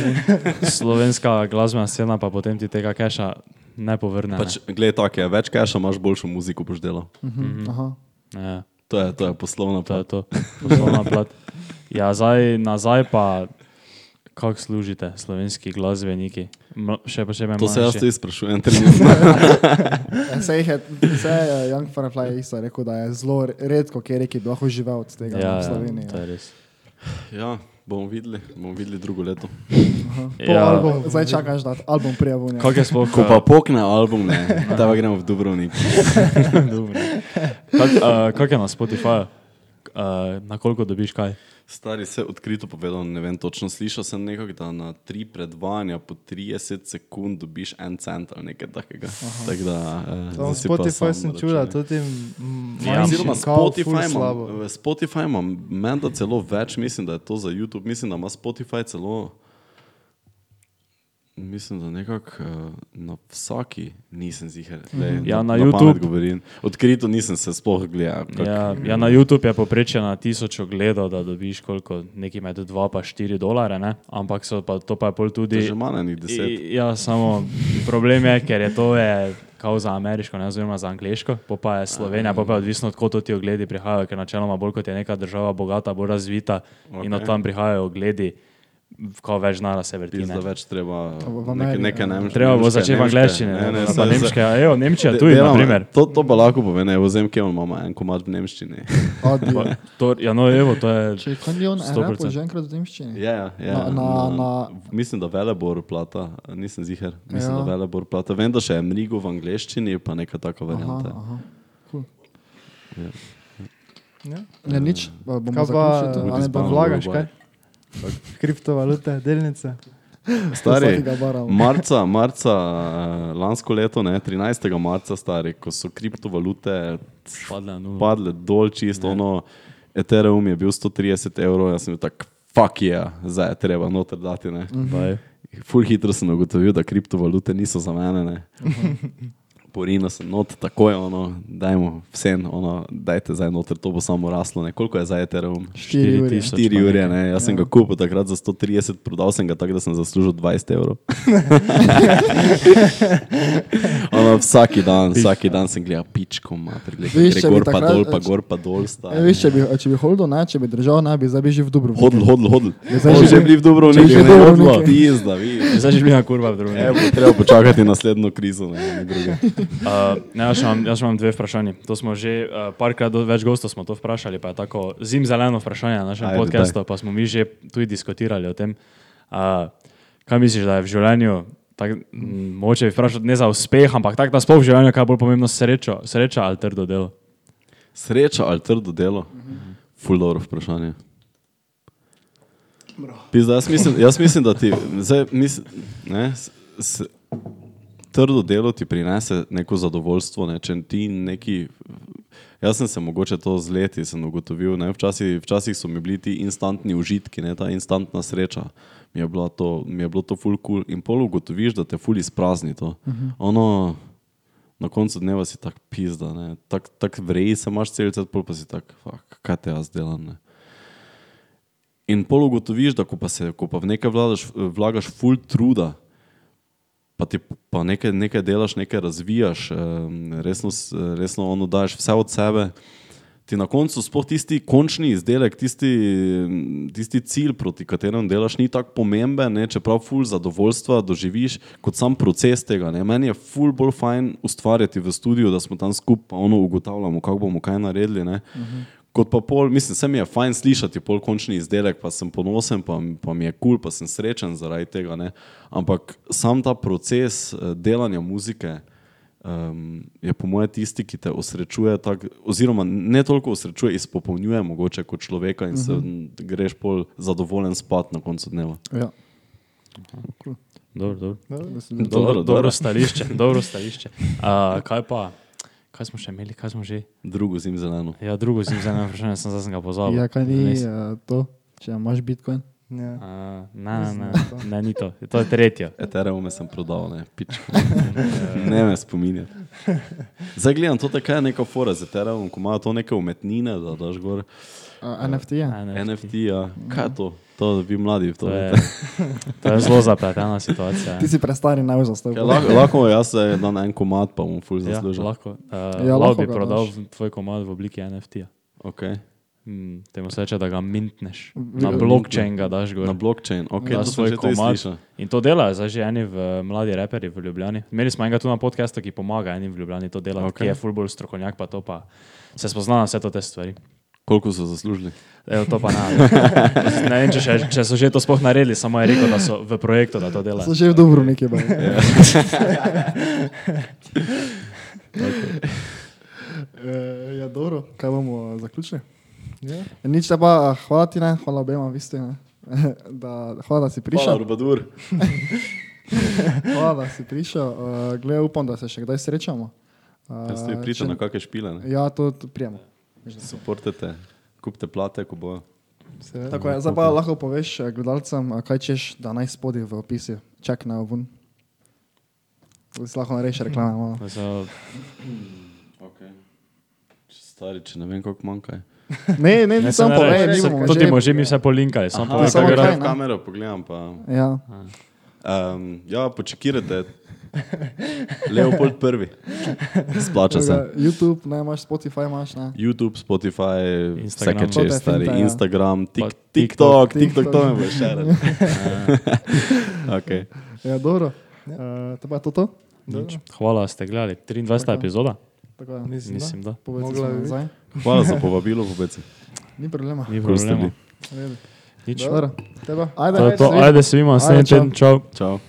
Speaker 3: slovenska glasbena scena, pa potem ti tega keša ne povrne.
Speaker 1: Pač, glej, tako je, več cache imaš, boljšo muziko boš delal.
Speaker 2: Mhm, Aha.
Speaker 3: ne. Ja,
Speaker 1: To je, to je poslovna
Speaker 3: to je
Speaker 1: plat.
Speaker 3: to, poslovna plat. Ja, zdaj nazaj pa, kako služite slovenski glasbeniki? M še posebej
Speaker 1: To se jaz
Speaker 3: mlajši.
Speaker 1: tudi sprašujem trenutno.
Speaker 2: Vse jih je, vse je Young Firefly isto rekel, da je zelo re- redko, kjer je bi lahko živel od tega
Speaker 3: Ja,
Speaker 2: v
Speaker 3: ja,
Speaker 2: Sloveniji.
Speaker 3: to je res.
Speaker 1: ja, bomo videli, bomo videli drugo leto.
Speaker 2: Po
Speaker 3: Ja,
Speaker 2: albumu, zdaj čakaš, da album prijavlja.
Speaker 3: kako je sploh?
Speaker 1: Ko pa pokne album, ne, da pa gremo v Dubrovnik.
Speaker 3: Dobro. Kak, uh, kak je na Spotifyju? Uh, na koliko dobiš kaj?
Speaker 1: Stari se odkrito povedal, ne vem točno, slišal sem nekako, da na tri predvajanja po 30 sekund dobiš en cent ali nekaj takega. Tak da, eh,
Speaker 4: Tam Spotify sem čula, tudi
Speaker 3: Ja,
Speaker 1: Oziroma Spotify
Speaker 4: ful
Speaker 1: ima,
Speaker 4: slabo.
Speaker 1: Spotify ima menda celo več, mislim, da je to za YouTube, mislim, da ima Spotify celo, mislim, da nekako uh, na vsaki nisem ziger.
Speaker 3: Ja, na
Speaker 1: pamet
Speaker 3: YouTube-
Speaker 1: Govorim. Odkrito nisem se sploh gledal. kak-
Speaker 3: Ja, ja, na YouTube je poprečje na tisoč ogledov, da dobiš koliko, nekaj med 2 pa 4 dolare, ne? ampak so pa, to pa je pol tudi.
Speaker 1: že manj enih deset.
Speaker 3: I- Ja, samo problem je, ker je to je kao za ameriško, ne oziroma za angliško, pa, pa je Slovenija, pa, pa je odvisno, odkot ti ogledi prihajajo, ker načeloma bolj kot je neka država bogata, bolj razvita okay. in od tam prihajajo ogledi, ko več znara se vrti.
Speaker 1: Pizda več treba neke
Speaker 2: ja.
Speaker 1: nemške.
Speaker 3: Treba bo začeti v
Speaker 1: nemške-
Speaker 3: angleščini,
Speaker 1: Ne,
Speaker 3: ne,
Speaker 1: ne,
Speaker 3: nemške. Evo, Nemčija
Speaker 1: De-
Speaker 3: tudi, na primer.
Speaker 1: To, to pa lahko pove, ne, vzem, kje imamo en komat v nemščini.
Speaker 3: To, ja, no, evo, to je.
Speaker 2: Če je kanjon,
Speaker 3: 100%.
Speaker 2: že enkrat v nemščini.
Speaker 1: Ja, ja, ja.
Speaker 2: Na- na- na-
Speaker 1: Mislim, da velebor plata, nisem ziger. Mislim,
Speaker 2: Ja.
Speaker 1: ja. da velebor plata. Vem, da še je mrigo v angleščini, pa neka taka
Speaker 2: Aha,
Speaker 1: varianta.
Speaker 2: aha. Cool.
Speaker 4: Ja.
Speaker 2: Ne, nič, pa bomo zaključili
Speaker 4: vlagaš, kaj? Kriptovalute, delnice.
Speaker 1: Stari, marca, marca eh, lansko leto, ne, 13. marca, stari, ko so kriptovalute
Speaker 3: Padle nulu.
Speaker 1: padle dol čisto, ono, Ethereum je bil 130 evrov, jaz sem bil tak, fuck je, yeah, zdaj je treba noter dati, ne.
Speaker 3: Baj.
Speaker 1: Ful hitro sem ugotovil, da kriptovalute niso za mene. Ne. Porino sem not, tako je ono, dajmo vsem, ono, dajte zdaj noter, to bo samo raslo. Ne. Koliko je zdaj Ethereum?
Speaker 2: Štiri ure.
Speaker 3: 4000
Speaker 1: 4
Speaker 3: pa
Speaker 1: ure, ne. Jaz sem ga kupil takrat za 130, prodal sem ga tako, da sem zaslužil 20 evrov. ono, vsaki dan, vsaki dan sem gledal pičko, mater, gledal, gor pa
Speaker 2: takrat-
Speaker 1: dol, pa gor pa dol.
Speaker 2: E,
Speaker 1: stari.
Speaker 2: viš, če bi, če bi holdil, ne, če bi držal, ne bi zdaj bi že v Dubrovniku.
Speaker 1: Hodl, hodl, hodl.
Speaker 2: zdaj
Speaker 1: Hodl
Speaker 2: že-
Speaker 1: že bili v Dubrovniku,
Speaker 2: že v
Speaker 1: ne hodlo,
Speaker 2: Dubrovniku.
Speaker 1: pizda, vidiš.
Speaker 3: Zdaj že bi na kurva v.
Speaker 1: Evo, treba počakati naslednjo krizo. Ne, ne druge.
Speaker 3: Uh, ne, jaz, imam, jaz imam dve vprašanji. To smo že uh, parkrat več gostov smo to vprašali, pa je tako zim zeleno vprašanje na našem
Speaker 1: Ajde,
Speaker 3: podkastu, pa smo mi že tudi diskutirali o tem. Uh, kaj misliš, da je v življenju, tak, m, mogoče bi vprašal ne za uspeh, ampak tako da sploh v življenju, kaj je bolj pomembno, srečo, sreča ali trdo delo?
Speaker 1: Sreča ali trdo delo? Ful dobro vprašanje. Pizda, jaz, mislim, jaz mislim, da ti zdaj, mis, ne, s, s, trdo delo ti prinese neko zadovoljstvo. Ne, če ti neki, jaz sem se mogoče to z leti ugotovil. Ne, včasih, včasih so mi bili ti instantni užitki, ne, ta instantna sreča. Mi je, to, mi je bilo to ful kul. Cool. In pol ugotoviš, da te ful izprazni to. Uh -huh. Ono, na koncu dneva si tak pizda, ne. tak, vreji se imaš cel cel, pol pa si tak, fuck, kaj te jaz delam. Ne. In pol ugotoviš, da ko pa, se, ko pa v nekaj vladaš, vlagaš full truda, pa ti pa nekaj, nekaj delaš, nekaj razvijaš, resno, resno ono daš vse od sebe, ti na koncu sploh tisti končni izdelek, tisti, tisti cilj, proti kateremu delaš, ni tako pomemben, ne, čeprav ful zadovoljstva doživiš kot sam proces tega. Ne. Meni je ful bolj fajn ustvarjati v studiu, da smo tam skupaj, pa ono ugotavljamo, kako bomo kaj naredili. Ne. Kot pa pol, mislim, se mi je fajn slišati pol končni izdelek, pa sem ponosen, pa, pa mi je kul, cool, pa sem srečen zaradi tega. Ne. Ampak sam ta proces eh, delanja muzike um, je po mojem tisti, ki te osrečuje, tak, oziroma ne toliko osrečuje, izpopolnjuje mogoče kot človeka in se uh -huh. greš pol zadovoljen spat na koncu dneva.
Speaker 2: Ja.
Speaker 3: Dobro, dobro.
Speaker 2: Se-
Speaker 1: Dobro,
Speaker 3: Dobro,
Speaker 1: dobro.
Speaker 3: dobro stališče. Dobro stališče. Uh, kaj pa, kaj smo še imeli, kaj smo že?
Speaker 1: Drugo zim zeleno.
Speaker 3: Ja, drugo zim zeleno vprašanje, sem zdaj sem ga pozabil.
Speaker 2: Ja, kaj ni uh, to, če imaš bitcoin.
Speaker 4: Ja.
Speaker 3: Uh, ne, ne, ne, ni to. To je tretje.
Speaker 1: Ethereum sem prodal, ne, pičko. ne me spominjati. Zdaj gledam, to je neka fora z Ethereum, ko imajo to neke umetnine, da daš gor.
Speaker 2: Uh, NFT je.
Speaker 3: Ne, ne,
Speaker 1: NFT, ja. Kaj je to? To vi mladi, to
Speaker 3: To je, to je zelo zapletena situacija.
Speaker 2: Ti si prestari naj
Speaker 1: Kaj,
Speaker 2: zastopil.
Speaker 1: lahko, lahko jaz se dan en komat, pa bom ful
Speaker 3: Ja,
Speaker 1: zaslužil.
Speaker 3: lahko. Uh,
Speaker 2: Ja,
Speaker 3: ja,
Speaker 2: lahko
Speaker 3: lahko bi prodal
Speaker 2: daš.
Speaker 3: v- tvoj komad v obliki NFT-ja.
Speaker 1: Okay.
Speaker 3: Hmm, temu se reče, da ga mintneš. Na blockchain ga daš gor.
Speaker 1: Na blockchain, ok,
Speaker 3: Ja,
Speaker 1: sem
Speaker 3: svoj komad. In to delajo zdaj že eni v mladi reperi v Ljubljani. Imeli smo enega tu na podkastu, ki pomaga enim v Ljubljani to delati,
Speaker 1: Ok.
Speaker 3: okay. ki je fullball strokovnjak, pa to pa se spozna na vse to te stvari.
Speaker 1: Koliko so zaslužili?
Speaker 3: Evo, to pa ne. ne vem, če, še, če so že to sploh naredili, samo je rekel, da so v projektu, da to
Speaker 2: So
Speaker 3: delajo.
Speaker 2: že v dobro nekje. baj. Eh, Ja, dobro, kaj bomo zaključili?
Speaker 4: Ja.
Speaker 2: Nič te pa, hvala ti, ne, hvala obema, vi ste. Da, hvala, da si
Speaker 1: Hvala,
Speaker 2: prišel.
Speaker 1: Rubadur.
Speaker 2: Hvala, da si prišel. Uh, Glej, upam, da se še kdaj srečamo. Uh,
Speaker 1: Jaz ste priča na kakšne špile, ne?
Speaker 2: Ja, to, to prijemo.
Speaker 1: Suportete, kupite plate, ko bojo.
Speaker 4: Se,
Speaker 2: Tako je, zdaj pa lahko poveš eh, gledalcem, kaj češ, da naj spodaj v opisu čaknejo ven. Da si lahko narediš reklame.
Speaker 3: so-
Speaker 1: Okay. Stari, če ne vem, koliko manjka.
Speaker 2: Ne, ne,
Speaker 3: Ne,
Speaker 2: ne, samo
Speaker 3: ne
Speaker 2: povej, mi
Speaker 3: se-
Speaker 2: bomo
Speaker 3: To ti bomo že mi vse polinkali, samo
Speaker 1: Aha,
Speaker 3: povej,
Speaker 2: samo
Speaker 3: kaj
Speaker 2: ne?
Speaker 1: kamero pogledam pa.
Speaker 2: Ja,
Speaker 1: Um, ja, počakirajte. Leopold prvi. Splača se.
Speaker 2: YouTube, ne, imaš Spotify, imaš, ne.
Speaker 1: YouTube, Spotify,
Speaker 3: Instagram.
Speaker 1: vse kaj čez, stari.
Speaker 2: finta, ja.
Speaker 1: Instagram, tik,
Speaker 3: Pa
Speaker 1: TikTok,
Speaker 2: TikTok.
Speaker 1: TikTok, to me bo še reč. okay.
Speaker 2: Ja, dobro. Uh, to pa je to to?
Speaker 3: Hvala, da ste gledali. 23.
Speaker 2: Tako.
Speaker 3: epizoda?
Speaker 2: Tako je.
Speaker 4: Mislim,
Speaker 3: Mislim, da.
Speaker 2: Povedz
Speaker 4: Mogla bi
Speaker 2: nazaj.
Speaker 1: Hvala za povabilo, pobeci.
Speaker 2: Ni problema.
Speaker 3: Ni problema. Nič.
Speaker 2: Dobro.
Speaker 4: Teba.
Speaker 2: Ajde,
Speaker 3: To to, ajde se vidimo naslednji teden. Čau.
Speaker 1: Čau.